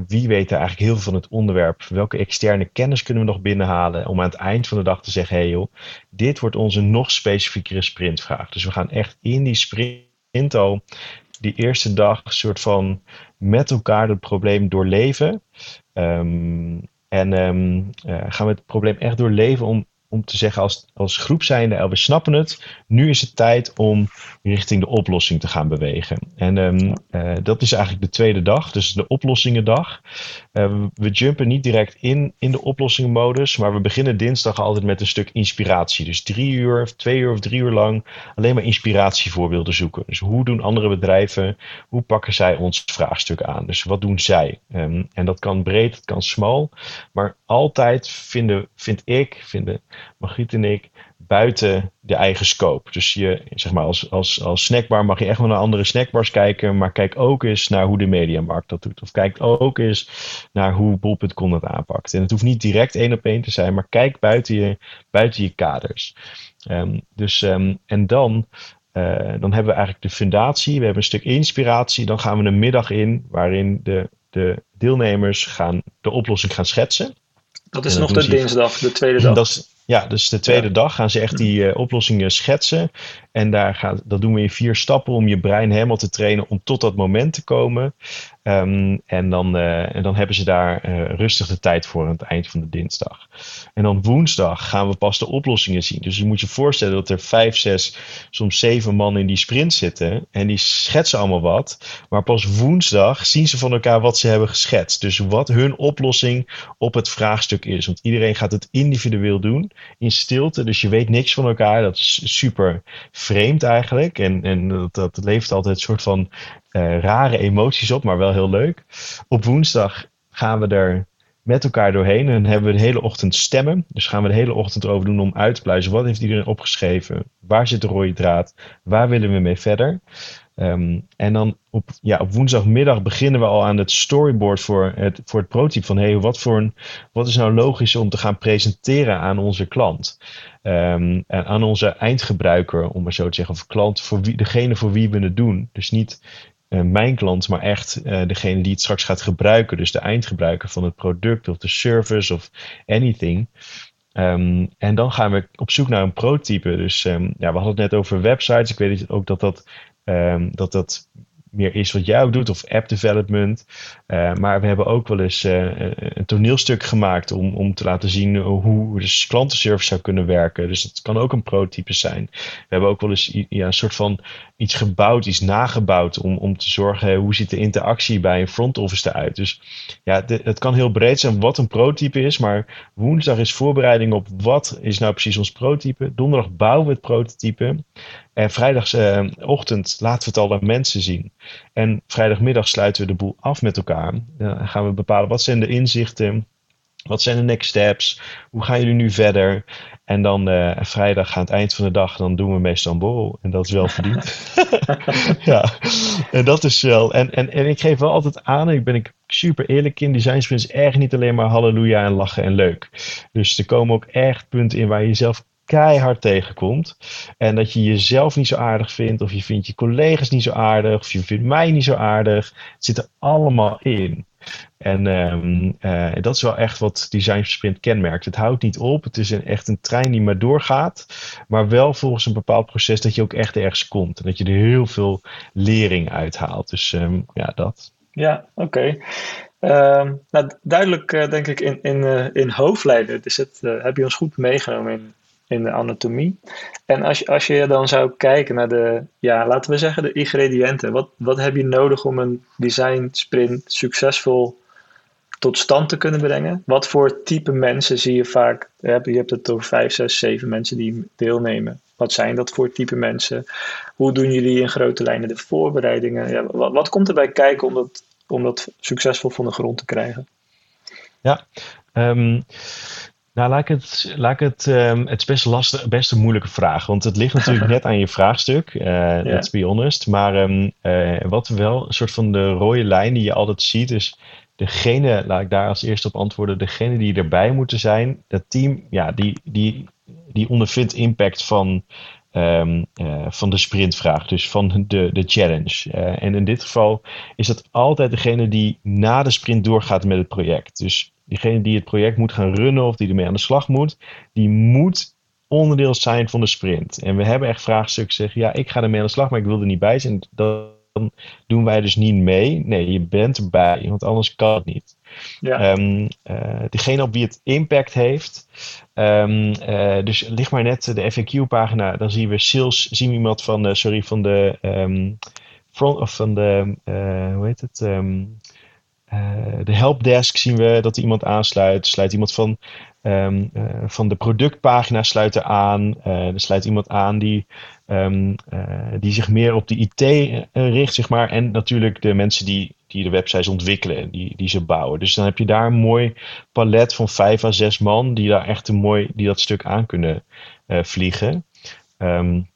wie weet er eigenlijk heel veel van het onderwerp? Welke externe kennis kunnen we nog binnenhalen? Om aan het eind van de dag te zeggen, hey joh, dit wordt onze nog specifiekere sprintvraag. Dus we gaan echt in die sprint al die eerste dag een soort van met elkaar het probleem doorleven. Um, en um, uh, gaan we het probleem echt doorleven om, om te zeggen als, als groep zijnde, we snappen het. Nu is het tijd om richting de oplossing te gaan bewegen. En um, uh, dat is eigenlijk de tweede dag, dus de oplossingendag. Uh, we jumpen niet direct in, in de oplossingenmodus, maar we beginnen dinsdag altijd met een stuk inspiratie. Dus drie uur, of twee uur of drie uur lang alleen maar inspiratievoorbeelden zoeken. Dus hoe doen andere bedrijven, hoe pakken zij ons vraagstuk aan? Dus wat doen zij? Um, en dat kan breed, het kan smal, maar altijd vinden, vind ik, vinden Margriet en ik, buiten de eigen scope. Dus je, zeg maar, als, als, als snackbar mag je echt wel naar andere snackbars kijken, maar kijk ook eens naar hoe de mediamarkt dat doet. Of kijk ook eens naar hoe bol.com dat aanpakt. En het hoeft niet direct één op één te zijn, maar kijk buiten je, buiten je kaders. Um, dus, um, en dan, uh, dan hebben we eigenlijk de fundatie, we hebben een stuk inspiratie, dan gaan we een middag in waarin de, de deelnemers gaan de oplossing gaan schetsen. Dat is nog de dinsdag, de tweede dag. Dat is, ja, dus de tweede ja. dag gaan ze echt die uh, oplossingen schetsen. En daar gaat, dat doen we in vier stappen om je brein helemaal te trainen om tot dat moment te komen. Um, en, dan, uh, en dan hebben ze daar uh, rustig de tijd voor aan het eind van de dinsdag. En dan woensdag gaan we pas de oplossingen zien. Dus je moet je voorstellen dat er vijf, zes, soms zeven man in die sprint zitten. En die schetsen allemaal wat. Maar pas woensdag zien ze van elkaar wat ze hebben geschetst. Dus wat hun oplossing op het vraagstuk is. Want iedereen gaat het individueel doen in stilte. Dus je weet niks van elkaar. Dat is super vreemd eigenlijk. En, en dat, dat levert altijd een soort van uh, rare emoties op, maar wel heel leuk. Op woensdag gaan we er met elkaar doorheen en hebben we de hele ochtend stemmen. Dus gaan we de hele ochtend erover doen om uit te pluizen. Wat heeft iedereen opgeschreven? Waar zit de rode draad? Waar willen we mee verder? Um, en dan op, ja, op woensdagmiddag beginnen we al aan het storyboard voor het, voor het prototype van hey, wat, voor een, wat is nou logisch om te gaan presenteren aan onze klant. Um, en aan onze eindgebruiker, om maar zo te zeggen, of klant, voor wie, degene voor wie we het doen. Dus niet mijn klant, maar echt uh, degene die het straks gaat gebruiken. Dus de eindgebruiker van het product of de service of anything. Um, en dan gaan we op zoek naar een prototype. Dus um, ja, we hadden het net over websites. Ik weet ook dat dat, um, dat, dat meer is wat jij doet, of app development. Uh, maar we hebben ook wel eens uh, een toneelstuk gemaakt om, om te laten zien hoe dus klantenservice zou kunnen werken. Dus dat kan ook een prototype zijn. We hebben ook wel eens ja, een soort van iets gebouwd, iets nagebouwd om, om te zorgen hoe ziet de interactie bij een front office eruit. Dus ja, de, het kan heel breed zijn wat een prototype is, maar woensdag is voorbereiding op wat is nou precies ons prototype. Donderdag bouwen we het prototype. En vrijdagochtend laten we het al aan mensen zien. En vrijdagmiddag sluiten we de boel af met elkaar. Dan gaan we bepalen wat zijn de inzichten wat zijn de next steps? Hoe gaan jullie nu verder? En dan uh, vrijdag aan het eind van de dag, dan doen we meestal een borrel. En dat is wel verdiend. ja, en dat is wel. En, en, en ik geef wel altijd aan, en ik ben ik super eerlijk in, design sprints echt niet alleen maar halleluja en lachen en leuk. Dus er komen ook echt punten in waar je jezelf keihard tegenkomt. En dat je jezelf niet zo aardig vindt, of je vindt je collega's niet zo aardig, of je vindt mij niet zo aardig. Het zit er allemaal in. En um, uh, dat is wel echt wat Design Sprint kenmerkt. Het houdt niet op. Het is een, echt een trein die maar doorgaat. Maar wel volgens een bepaald proces dat je ook echt ergens komt. En dat je er heel veel lering uithaalt. Dus um, ja, dat. Ja, oké. Um, nou, duidelijk uh, denk ik in, in, uh, in hoofdlijnen. Dus het, heb je ons goed meegenomen in, in de anatomie. En als, als je dan zou kijken naar de, ja, laten we zeggen, de ingrediënten. Wat, wat heb je nodig om een design sprint succesvol tot stand te kunnen brengen? Wat voor type mensen zie je vaak? Je hebt, je hebt het over vijf, zes, zeven mensen die deelnemen. Wat zijn dat voor type mensen? Hoe doen jullie in grote lijnen de voorbereidingen? Ja, wat, wat komt erbij kijken om dat, om dat succesvol van de grond te krijgen? Ja, um, nou, laat ik het, laat ik het, um, het is best, lastig, best een moeilijke vraag. Want het ligt natuurlijk net aan je vraagstuk, uh, yeah. let's be honest. Maar um, uh, wat wel een soort van de rode lijn die je altijd ziet, is degene, laat ik daar als eerste op antwoorden, degene die erbij moeten zijn, dat team, ja, die, die, die ondervindt impact van, um, uh, van de sprintvraag, dus van de, de challenge. Uh, en in dit geval is dat altijd degene die na de sprint doorgaat met het project. Dus diegene die het project moet gaan runnen of die ermee aan de slag moet, die moet onderdeel zijn van de sprint. En we hebben echt vraagstukken zeggen, ja, ik ga ermee aan de slag, maar ik wil er niet bij zijn. Dan doen wij dus niet mee. Nee, je bent erbij, want anders kan het niet. Ja. Um, uh, degene op wie het impact heeft. Um, uh, dus ligt maar net de FAQ-pagina, dan zien we sales, zien we iemand van, uh, sorry, van de um, front of van de, hoe heet het? De helpdesk zien we dat iemand aansluit. Sluit iemand van Um, uh, van de productpagina sluit er aan. Uh, er sluit iemand aan die, uh, die zich meer op de IT richt, zeg maar. En natuurlijk de mensen die, die de websites ontwikkelen, die, die ze bouwen. Dus dan heb je daar een mooi palet van vijf à zes man die daar echt een mooi, die dat stuk aan kunnen vliegen. Um,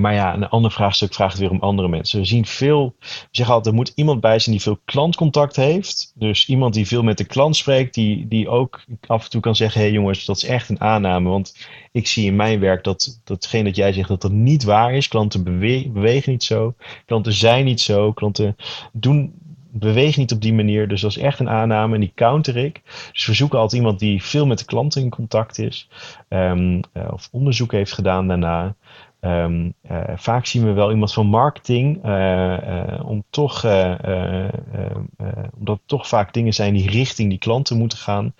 maar ja, een ander vraagstuk vraagt weer om andere mensen. We zien veel, we zeggen altijd, er moet iemand bij zijn die veel klantcontact heeft. Dus iemand die veel met de klant spreekt, die, die ook af en toe kan zeggen: hé hey jongens, dat is echt een aanname. Want ik zie in mijn werk dat datgene dat jij zegt, dat dat niet waar is. Klanten bewe bewegen niet zo, klanten zijn niet zo, klanten doen, bewegen niet op die manier. Dus dat is echt een aanname en die counter ik. Dus we zoeken altijd iemand die veel met de klanten in contact is. Um, uh, of onderzoek heeft gedaan daarna. Um, uh, vaak zien we wel iemand van marketing, uh, uh, om toch, omdat het toch vaak dingen zijn die richting die klanten moeten gaan,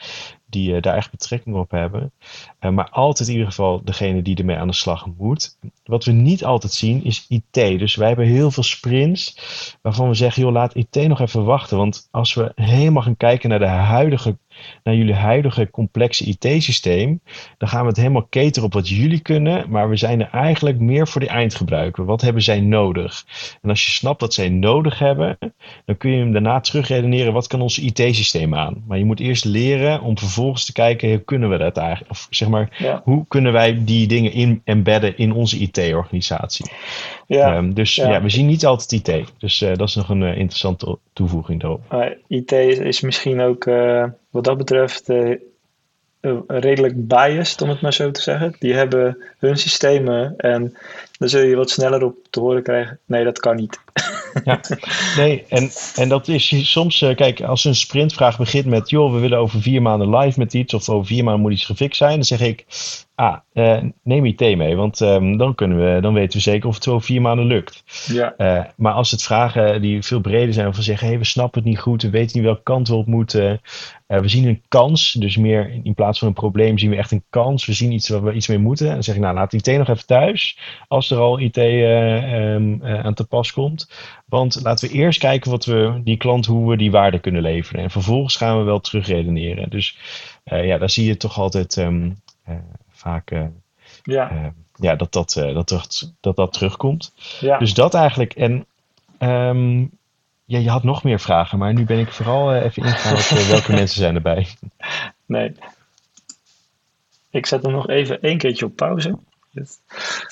die daar echt betrekking op hebben. maar altijd in ieder geval degene die ermee aan de slag moet. Wat we niet altijd zien is IT. Dus wij hebben heel veel sprints waarvan we zeggen, joh, laat IT nog even wachten. Want als we helemaal gaan kijken naar de huidige naar jullie huidige complexe IT-systeem, dan gaan we het helemaal cateren op wat jullie kunnen, maar we zijn er eigenlijk meer voor de eindgebruiker. Wat hebben zij nodig? En als je snapt dat zij nodig hebben, dan kun je hem daarna terugredeneren, wat kan ons IT-systeem aan? Maar je moet eerst leren om vervolgens te kijken, hoe kunnen we dat eigenlijk? Of zeg maar, ja. hoe kunnen wij die dingen in, embedden in onze IT-organisatie? Ja, um, dus ja. ja. we zien niet altijd IT. Dus uh, dat is nog een uh, interessante toevoeging daarop. Uh, IT is misschien ook wat dat betreft redelijk biased, om het maar zo te zeggen. Die hebben hun systemen en dan zul je wat sneller op te horen krijgen. Nee, dat kan niet. Ja, nee, en, en dat is soms, kijk, als een sprintvraag begint met, joh, we willen over vier maanden live met iets, of over vier maanden moet iets gefixt zijn, dan zeg ik, ah, uh, neem IT mee, want um, dan, kunnen we, dan weten we zeker of het zo vier maanden lukt. Ja. Uh, maar als het vragen die veel breder zijn, of we zeggen, hey, we snappen het niet goed, we weten niet welke kant we op moeten, uh, we zien een kans, dus meer in plaats van een probleem zien we echt een kans, we zien iets waar we iets mee moeten. En dan zeg ik, nou, laat IT nog even thuis, als er al IT um, aan te pas komt. Want laten we eerst kijken wat we die klant, hoe we die waarde kunnen leveren. En vervolgens gaan we wel terugredeneren. Dus ja, daar zie je toch altijd um, vaak uh, ja. ja, dat, dat, dat, dat, dat, dat terugkomt. Ja. Dus dat eigenlijk. En um, ja, je had nog meer vragen, maar nu ben ik vooral even ingegaan op welke mensen zijn erbij. Nee. Ik zet hem nog even één keertje op pauze.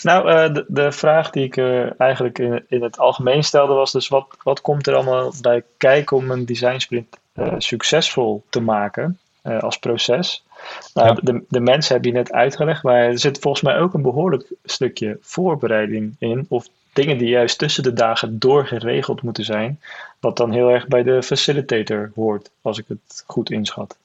Nou, uh, de, de, vraag die ik uh, eigenlijk in, in, het algemeen stelde was dus wat, wat komt er allemaal bij kijken om een design sprint uh, succesvol te maken als proces? Nou, de, de mensen heb je net uitgelegd, maar er zit volgens mij ook een behoorlijk stukje voorbereiding in, of dingen die juist tussen de dagen doorgeregeld moeten zijn, wat dan heel erg bij de facilitator hoort, als ik het goed inschat.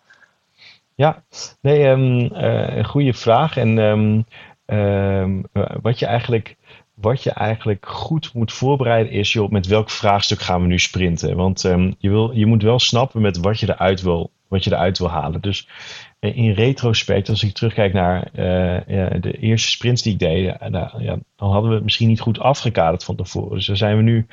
Ja, nee, um, een goede vraag. En um, um, wat, je eigenlijk, wat je eigenlijk goed moet voorbereiden is, joh, met welk vraagstuk gaan we nu sprinten? Want je, wil, je moet wel snappen met wat je eruit wil, wat je eruit wil halen. Dus eh, in retrospect, als ik terugkijk naar uh, de eerste sprints die ik deed, nou, ja, dan hadden we het misschien niet goed afgekaderd van tevoren. Dus daar zijn we nu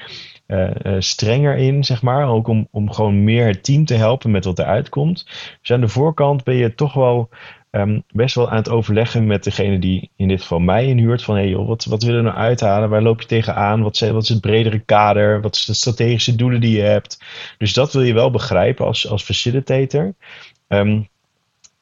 uh, strenger in, zeg maar. Ook om, om gewoon meer het team te helpen met wat eruit komt. Dus aan de voorkant ben je toch wel um, best wel aan het overleggen met degene die in dit geval mij inhuurt. Van hey joh, wat, wat willen we nou uithalen? Waar loop je tegenaan? Wat, wat is het bredere kader? Wat zijn de strategische doelen die je hebt? Dus dat wil je wel begrijpen als, als facilitator. Um,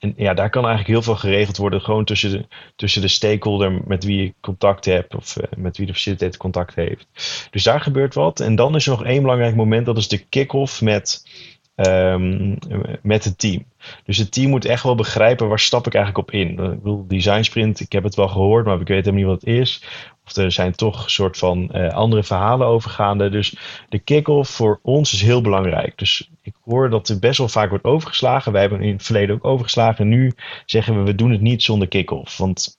en ja, daar kan eigenlijk heel veel geregeld worden, gewoon tussen de, tussen de stakeholder met wie je contact hebt of uh, met wie de facilitator contact heeft. Dus daar gebeurt wat. En dan is er nog één belangrijk moment, dat is de kick-off met, um, met het team. Dus het team moet echt wel begrijpen waar stap ik eigenlijk op in. Ik bedoel, design sprint, ik heb het wel gehoord, maar ik weet helemaal niet wat het is. Of er zijn toch een soort van uh, andere verhalen overgaande. Dus de kick-off voor ons is heel belangrijk. Dus ik hoor dat er best wel vaak wordt overgeslagen. Wij hebben in het verleden ook overgeslagen. En nu zeggen we, we doen het niet zonder kick-off. Want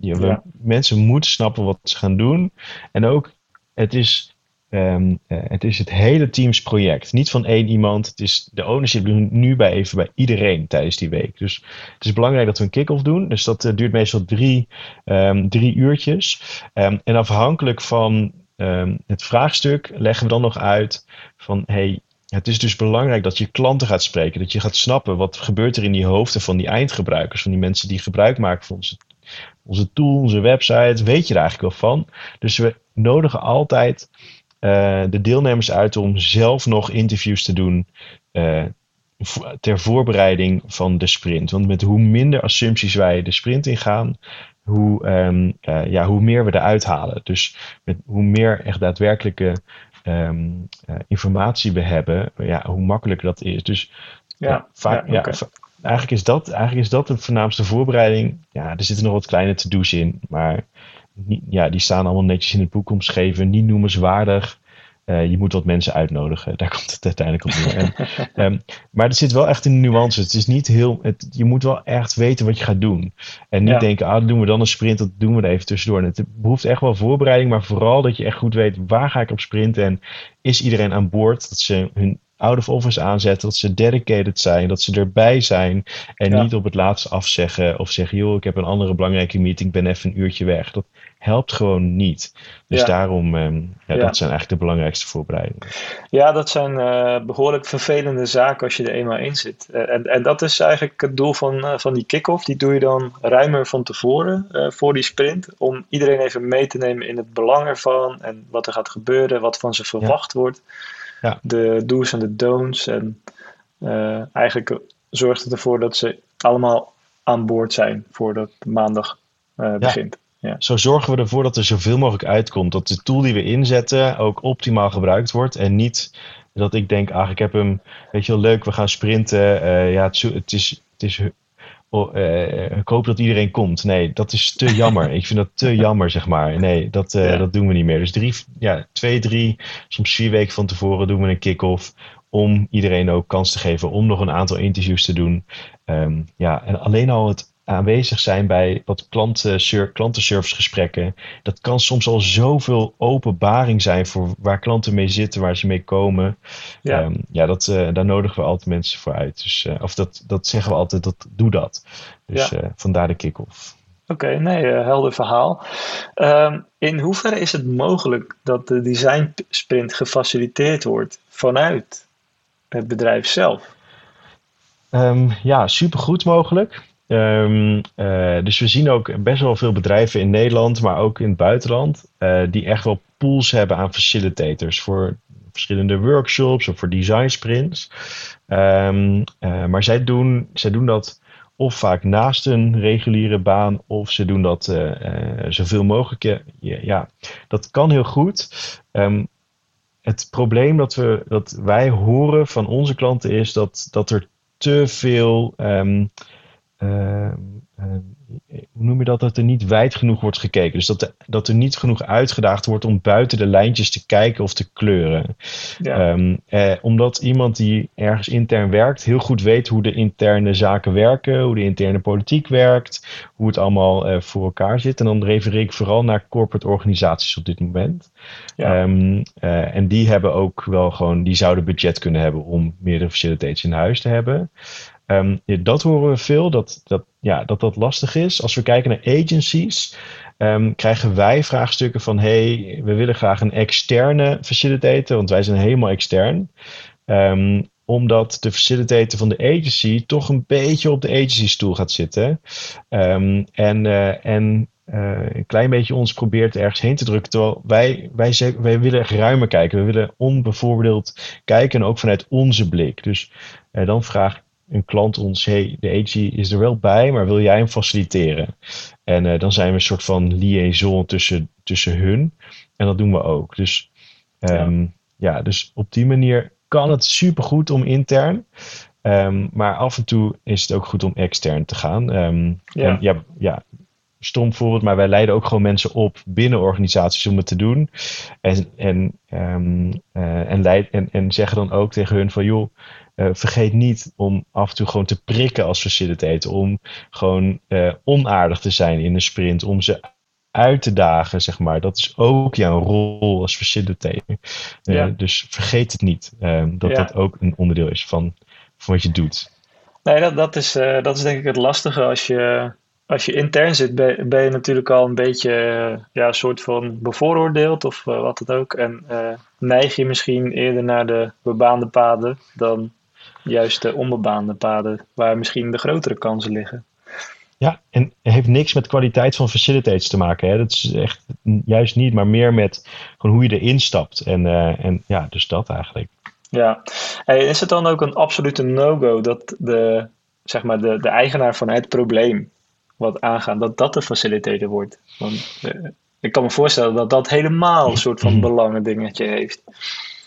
ja, we, ja. mensen moeten snappen wat ze gaan doen. En ook, het is Um, uh, het is het hele teams project. Niet van één iemand. Het is de ownership nu bij even bij iedereen tijdens die week. Dus het is belangrijk dat we een kick-off doen. Dus dat uh, duurt meestal drie, um, drie uurtjes. Um, en afhankelijk van het vraagstuk leggen we dan nog uit van hey, het is dus belangrijk dat je klanten gaat spreken. Dat je gaat snappen wat gebeurt er in die hoofden van die eindgebruikers. Van die mensen die gebruik maken van onze, onze tool, onze website. Weet je er eigenlijk wel van. Dus we nodigen altijd uh, de deelnemers uit om zelf nog interviews te doen uh, ter voorbereiding van de sprint. Want met hoe minder assumpties wij de sprint ingaan, hoe, um, uh, ja, hoe meer we eruit halen. Dus met hoe meer echt daadwerkelijke um, informatie we hebben, ja, hoe makkelijker dat is. Dus ja, ja vaak, ja, okay. ja, eigenlijk, is dat, eigenlijk is dat de voornaamste voorbereiding. Ja, er zitten nog wat kleine to-do's in, maar ja, die staan allemaal netjes in het boek omschreven, niet noemenswaardig. Uh, je moet wat mensen uitnodigen. Daar komt het uiteindelijk op neer. En, um, maar er zit wel echt een nuance. Het is niet heel. Het, je moet wel echt weten wat je gaat doen. En niet ja. denken, ah, doen we dan een sprint, dat doen we er even tussendoor. En het behoeft echt wel voorbereiding, maar vooral dat je echt goed weet waar ga ik op sprinten en is iedereen aan boord. Dat ze hun out of office aanzetten, dat ze dedicated zijn, dat ze erbij zijn en ja. niet op het laatste afzeggen of zeggen, joh, ik heb een andere belangrijke meeting, ben even een uurtje weg. Dat helpt gewoon niet. Dus ja. daarom, um, ja, dat zijn eigenlijk de belangrijkste voorbereidingen. Ja, dat zijn uh, behoorlijk vervelende zaken als je er eenmaal in zit. Uh, en, en dat is eigenlijk het doel van, uh, van die kick-off. Die doe je dan ruimer van tevoren voor die sprint, om iedereen even mee te nemen in het belang ervan en wat er gaat gebeuren, wat van ze verwacht wordt ja. de do's en de don'ts. En eigenlijk zorgt het ervoor dat ze allemaal aan boord zijn voordat maandag begint. Ja. Zo zorgen we ervoor dat er zoveel mogelijk uitkomt. Dat de tool die we inzetten ook optimaal gebruikt wordt. En niet dat ik denk, ach, ik heb hem, weet je wel, leuk, we gaan sprinten. Uh, ja, het, het, is, het is Oh, uh, ik hoop dat iedereen komt. Nee, dat is te jammer. ik vind dat te jammer, zeg maar. Nee, dat, uh, ja. dat doen we niet meer. Dus drie, ja, twee, drie, soms vier weken van tevoren doen we een kick-off. Om iedereen ook kans te geven om nog een aantal interviews te doen. Um, ja, en alleen al het aanwezig zijn bij wat klanten, klantenservicegesprekken. Dat kan soms al zoveel openbaring zijn voor waar klanten mee zitten, waar ze mee komen. Ja, um, ja dat, uh, daar nodigen we altijd mensen voor uit. Dus, uh, of dat, dat zeggen we altijd, dat, doe dat. Dus ja. uh, vandaar de kick-off. Oké, okay, nee, helder verhaal. Um, in hoeverre is het mogelijk dat de design sprint gefaciliteerd wordt vanuit het bedrijf zelf? Um, ja, supergoed mogelijk. Ehm, eh, dus we zien ook best wel veel bedrijven in Nederland, maar ook in het buitenland, uh, die echt wel pools hebben aan facilitators voor verschillende workshops of voor design sprints. Um, maar zij doen, zij doen dat of vaak naast een reguliere baan, of ze doen dat zoveel mogelijk. Ja, dat kan heel goed. Um, het probleem dat, we, dat wij horen van onze klanten is dat, dat er te veel hoe noem je dat, dat er niet wijd genoeg wordt gekeken. Dus dat, dat er niet genoeg uitgedaagd wordt om buiten de lijntjes te kijken of te kleuren. Ja. Um, eh, omdat iemand die ergens intern werkt, heel goed weet hoe de interne zaken werken, hoe de interne politiek werkt, hoe het allemaal eh, voor elkaar zit. En dan refereer ik vooral naar corporate organisaties op dit moment. Ja. Um, uh, en die hebben ook wel gewoon, die zouden budget kunnen hebben om meerdere facilitators in huis te hebben. Um, dat horen we veel, dat dat, ja, dat dat lastig is. Als we kijken naar agencies, um, krijgen wij vraagstukken van: hey, we willen graag een externe facilitator, want wij zijn helemaal extern. Um, omdat de facilitator van de agency toch een beetje op de agency stoel gaat zitten. en uh, en uh, een klein beetje ons probeert ergens heen te drukken. Wij, wij, wij willen ruimer kijken. We willen onbevoordeeld kijken en ook vanuit onze blik. Dus uh, dan vraag een klant ons, hey, de agency is er wel bij, maar wil jij hem faciliteren? En uh, dan zijn we een soort van liaison tussen, tussen hun. En dat doen we ook. Dus, um, ja. ja. dus op die manier kan het supergoed om intern. Um, maar af en toe is het ook goed om extern te gaan. Um, ja. En ja, ja, stom voorbeeld, maar wij leiden ook gewoon mensen op binnen organisaties om het te doen. En, en, um, uh, en, leid, en, en zeggen dan ook tegen hun van joh, uh, vergeet niet om af en toe gewoon te prikken als facilitator. Om gewoon uh, onaardig te zijn in een sprint. Om ze uit te dagen, zeg maar. Dat is ook jouw rol als facilitator. Ja. Dus vergeet het niet. dat ja. dat ook een onderdeel is van, van wat je doet. Nee, dat, dat, is, dat is denk ik het lastige als je als je intern zit, ben, ben, je natuurlijk al een beetje ja, een soort van bevooroordeeld of uh, wat het ook. En uh, neig je misschien eerder naar de bebaande paden dan juist de onbebaande paden, waar misschien de grotere kansen liggen. Ja, en het heeft niks met kwaliteit van facilitators te maken. Hè? Dat is echt juist niet, maar meer met gewoon hoe je erin stapt. En, uh, en ja, dus dat eigenlijk. Ja, hey, is het dan ook een absolute no-go dat de, zeg maar de, de eigenaar van het probleem wat aangaat, dat dat de facilitator wordt? Want uh, ik kan me voorstellen dat dat helemaal een soort van belangen dingetje heeft.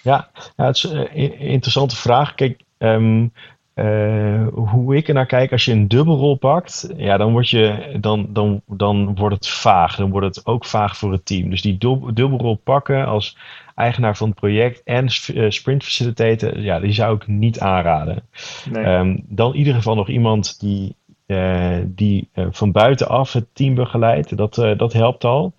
Ja, ja het is een interessante vraag. Kijk, Um, uh, hoe ik er naar kijk, als je een dubbelrol pakt, ja, dan, word je, dan, dan, dan wordt het vaag. Dan wordt het ook vaag voor het team. Dus die dubbelrol pakken als eigenaar van het project en uh, sprint facilitator, ja, die zou ik niet aanraden. Nee. Um, dan in ieder geval nog iemand die, die van buitenaf het team begeleidt. Dat, dat helpt al.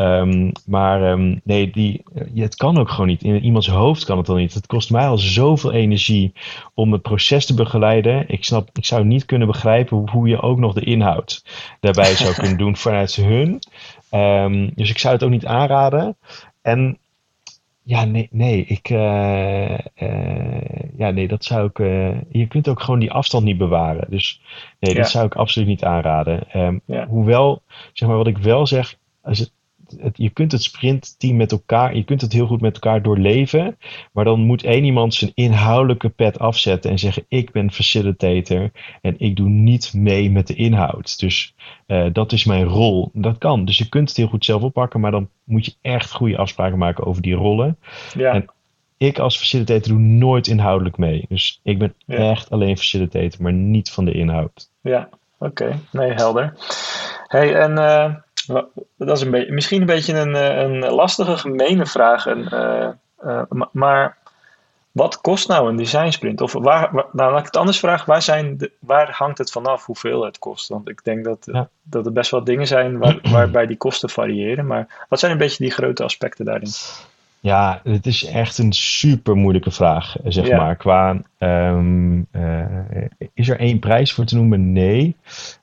Um, maar um, nee, die, het kan ook gewoon niet. In iemands hoofd kan het al niet. Het kost mij al zoveel energie om het proces te begeleiden. Ik, snap, ik zou niet kunnen begrijpen hoe je ook nog de inhoud daarbij zou kunnen doen vanuit hun. Um, dus ik zou het ook niet aanraden. En ja, nee, nee, ik, uh, uh, ja, nee, dat zou ik. Uh, je kunt ook gewoon die afstand niet bewaren. Dus nee, ja. dat zou ik absoluut niet aanraden. Ja. Hoewel, zeg maar, wat ik wel zeg, als het het, je kunt het sprintteam met elkaar, je kunt het heel goed met elkaar doorleven. Maar dan moet één iemand zijn inhoudelijke pet afzetten en zeggen: Ik ben facilitator en ik doe niet mee met de inhoud. Dus uh, dat is mijn rol. Dat kan. Dus je kunt het heel goed zelf oppakken, maar dan moet je echt goede afspraken maken over die rollen. Ja. En ik als facilitator doe nooit inhoudelijk mee. Dus ik ben ja. echt alleen facilitator, maar niet van de inhoud. Ja, oké. Okay. Nee, helder. Hey, en. Uh dat is een beetje, misschien een beetje een, eh, een lastige, gemene vraag. En, uh, uh, maar wat kost nou een design sprint? Of waar, waar, nou, laat ik het anders vragen. Waar, zijn de, waar hangt het vanaf hoeveel het kost? Want ik denk dat, ja. dat er best wel dingen zijn waar, waarbij die kosten variëren. Maar wat zijn een beetje die grote aspecten daarin? Ja, het is echt een super moeilijke vraag, zeg ja. maar. Qua, um, is er één prijs voor te noemen? Nee.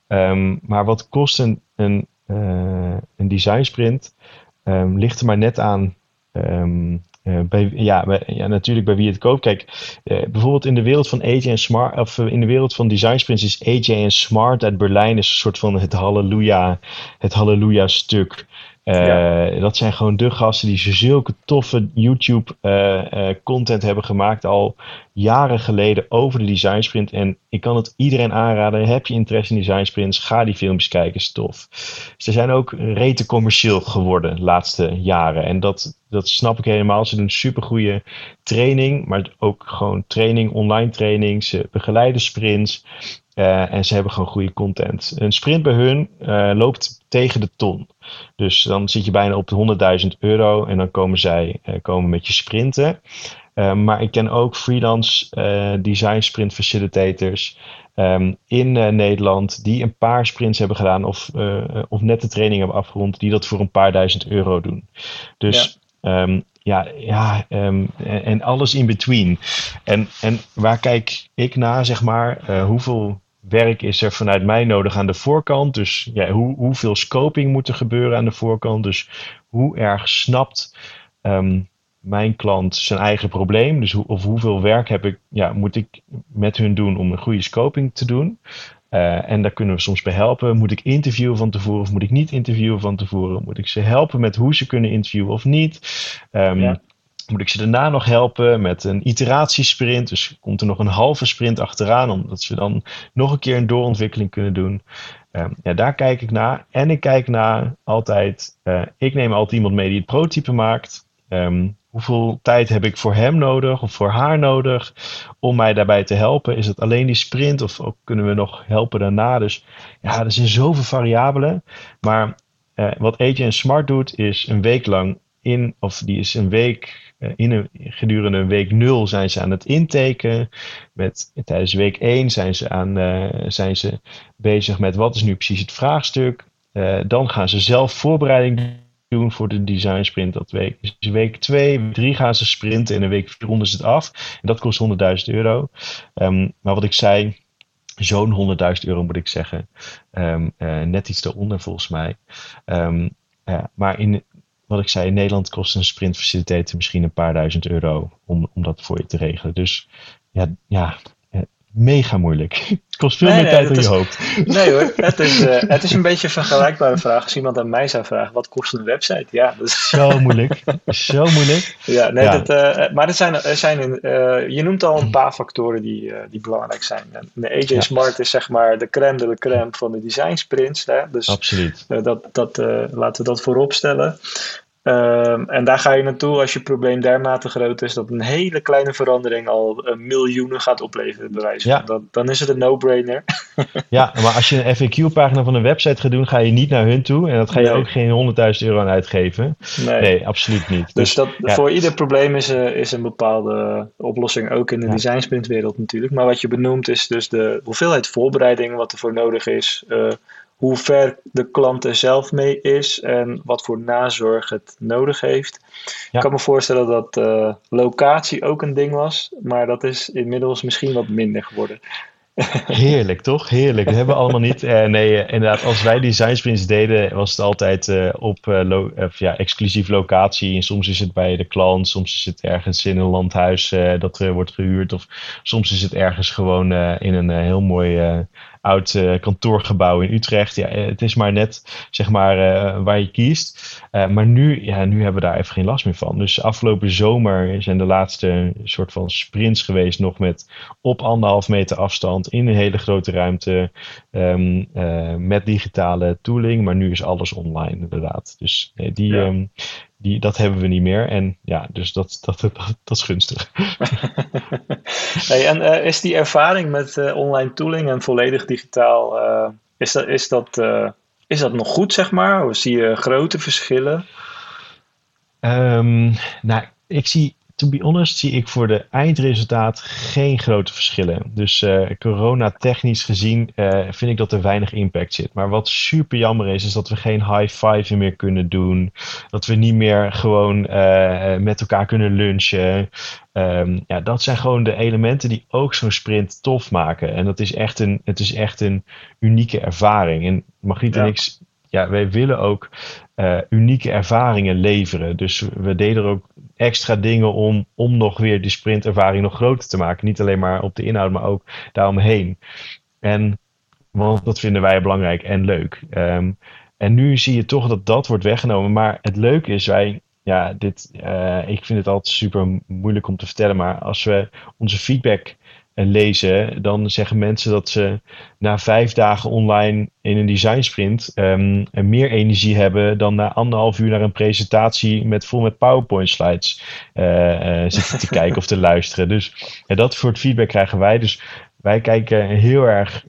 Um, maar wat kost een, een een design sprint um, ligt er maar net aan um, bij, ja, ja, natuurlijk bij wie het koopt. Kijk, bijvoorbeeld in de wereld van AJ en Smart, of in de wereld van design sprints is AJ en Smart uit Berlijn is een soort van het halleluja, het halleluja stuk. Uh, Dat zijn gewoon de gasten die zulke toffe YouTube-content uh, hebben gemaakt al jaren geleden over de design sprint. En ik kan het iedereen aanraden. Heb je interesse in design sprints? Ga die filmpjes kijken, is tof. Ze zijn ook rete commercieel geworden de laatste jaren. En dat, dat snap ik helemaal. Ze doen supergoeie training, maar ook gewoon training, online training. Ze begeleiden sprints. Uh, en ze hebben gewoon goede content. Een sprint bij hun uh, loopt tegen de ton. Dus dan zit je bijna op de 100.000 euro en dan komen zij uh, komen met je sprinten. maar ik ken ook freelance design sprint facilitators um, in Nederland die een paar sprints hebben gedaan of, of net de training hebben afgerond, die dat voor een paar duizend euro doen. Dus ja. Um, ja, ja um, en, en, alles in between. En, en waar kijk ik naar, zeg maar, hoeveel werk is er vanuit mij nodig aan de voorkant? Dus ja, hoe, hoeveel scoping moet er gebeuren aan de voorkant? Dus hoe erg snapt um, mijn klant zijn eigen probleem? Dus hoe, of hoeveel werk heb ik, ja, moet ik met hun doen om een goede scoping te doen? Uh, en daar kunnen we soms bij helpen. Moet ik interviewen van tevoren of moet ik niet interviewen van tevoren? Moet ik ze helpen met hoe ze kunnen interviewen of niet? Um, ja moet ik ze daarna nog helpen met een iteratiesprint. Dus komt er nog een halve sprint achteraan, omdat ze dan nog een keer een doorontwikkeling kunnen doen. Um, ja, daar kijk ik naar. En ik kijk naar altijd, uh, ik neem altijd iemand mee die het prototype maakt. Um, hoeveel tijd heb ik voor hem nodig of voor haar nodig om mij daarbij te helpen? Is het alleen die sprint of kunnen we nog helpen daarna? Dus ja, er zijn zoveel variabelen. Maar uh, wat Agent Smart doet, is een week lang in, of die is een week eh, in een, gedurende week 0 zijn ze aan het intaken. Met, tijdens week 1 zijn ze, aan, uh, zijn ze bezig met wat is nu precies het vraagstuk. Uh, dan gaan ze zelf voorbereiding doen voor de design sprint dat week. Dus week 2, week 3 gaan ze sprinten en in week 4 ronden ze het af. En dat kost 100.000 euro. Um, maar wat ik zei, zo'n 100.000 euro moet ik zeggen. Uh, net iets daaronder volgens mij. Ja, maar in, wat ik zei, in Nederland kost een sprintfacilitator misschien een paar duizend euro om, om dat voor je te regelen. Dus ja, ja mega moeilijk. Het kost veel meer tijd dan je hoopt. Nee hoor, het is, uh, het is een beetje een vergelijkbare vraag. Als iemand aan mij zou vragen, wat kost een website? Ja, dat is... Zo moeilijk. Zo moeilijk. Ja, nee, Dat, uh, maar er zijn, er zijn uh, je noemt al een paar factoren die, die belangrijk zijn. De AJ ja. Smart is zeg maar de crème de la crème van de design sprints. Hè? Dus Absoluut. dat, dat, laten we dat voorop stellen. Um, en daar ga je naartoe als je probleem dermate groot is dat een hele kleine verandering al uh, miljoenen gaat opleveren. Bewijs. Ja. Dan, dan is het een no-brainer. ja, maar als je een FAQ-pagina van een website gaat doen, ga je niet naar hun toe. En dat ga je ook geen 100.000 euro aan uitgeven. Nee, nee absoluut niet. Dus, dus dat, voor ieder probleem is, uh, is een bepaalde oplossing, ook in de ja. design sprintwereld natuurlijk. Maar wat je benoemt is dus de hoeveelheid voorbereiding wat er voor nodig is. Uh, hoe ver de klant er zelf mee is en wat voor nazorg het nodig heeft. Ik kan me voorstellen dat uh, locatie ook een ding was, maar dat is inmiddels misschien wat minder geworden. Heerlijk, toch? Heerlijk. Dat hebben we allemaal niet. Uh, nee, uh, inderdaad, als wij design sprints deden, was het altijd uh, op lo ja, exclusief locatie. En soms is het bij de klant, soms is het ergens in een landhuis dat wordt gehuurd. Of soms is het ergens gewoon in een heel mooi oud uh, kantoorgebouw in Utrecht. Ja, eh, het is maar net zeg maar, uh, waar je kiest. Uh, maar nu, ja, nu hebben we daar even geen last meer van. Dus afgelopen zomer zijn de laatste soort van sprints geweest, nog met op anderhalf meter afstand in een hele grote ruimte um, met digitale tooling. Maar nu is alles online, inderdaad. Dus die, ja. um, die, dat hebben we niet meer. En ja, dus dat, dat, dat, dat is gunstig. hey, en uh, is die ervaring met uh, online tooling en volledig digitaal, uh, is, dat, is, dat, is dat nog goed, zeg maar? Of zie je grote verschillen? Um, nou, ik zie to be honest zie ik voor de eindresultaat geen grote verschillen. Dus uh, corona technisch gezien uh, vind ik dat er weinig impact zit. Maar wat super jammer is, is dat we geen high five meer kunnen doen. Dat we niet meer gewoon uh, met elkaar kunnen lunchen. Um, ja, dat zijn gewoon de elementen die ook zo'n sprint tof maken. En dat is echt een, het is echt een unieke ervaring. En Margriet ja. en ik ja, wij willen ook unieke ervaringen leveren. Dus we deden er ook extra dingen om, om nog weer die sprintervaring nog groter te maken. Niet alleen maar op de inhoud, maar ook daaromheen. En want dat vinden wij belangrijk en leuk. Ehm, en nu zie je toch dat dat wordt weggenomen. Maar het leuke is, wij, ja, dit, uh, ik vind het altijd super moeilijk om te vertellen. Maar als we onze feedback eh, lezen, dan zeggen mensen dat ze na vijf dagen online in een design sprint um, meer energie hebben dan na anderhalf uur naar een presentatie met vol met PowerPoint slides uh, zitten te kijken of te luisteren. Dus dat soort feedback krijgen wij. Dus wij kijken heel erg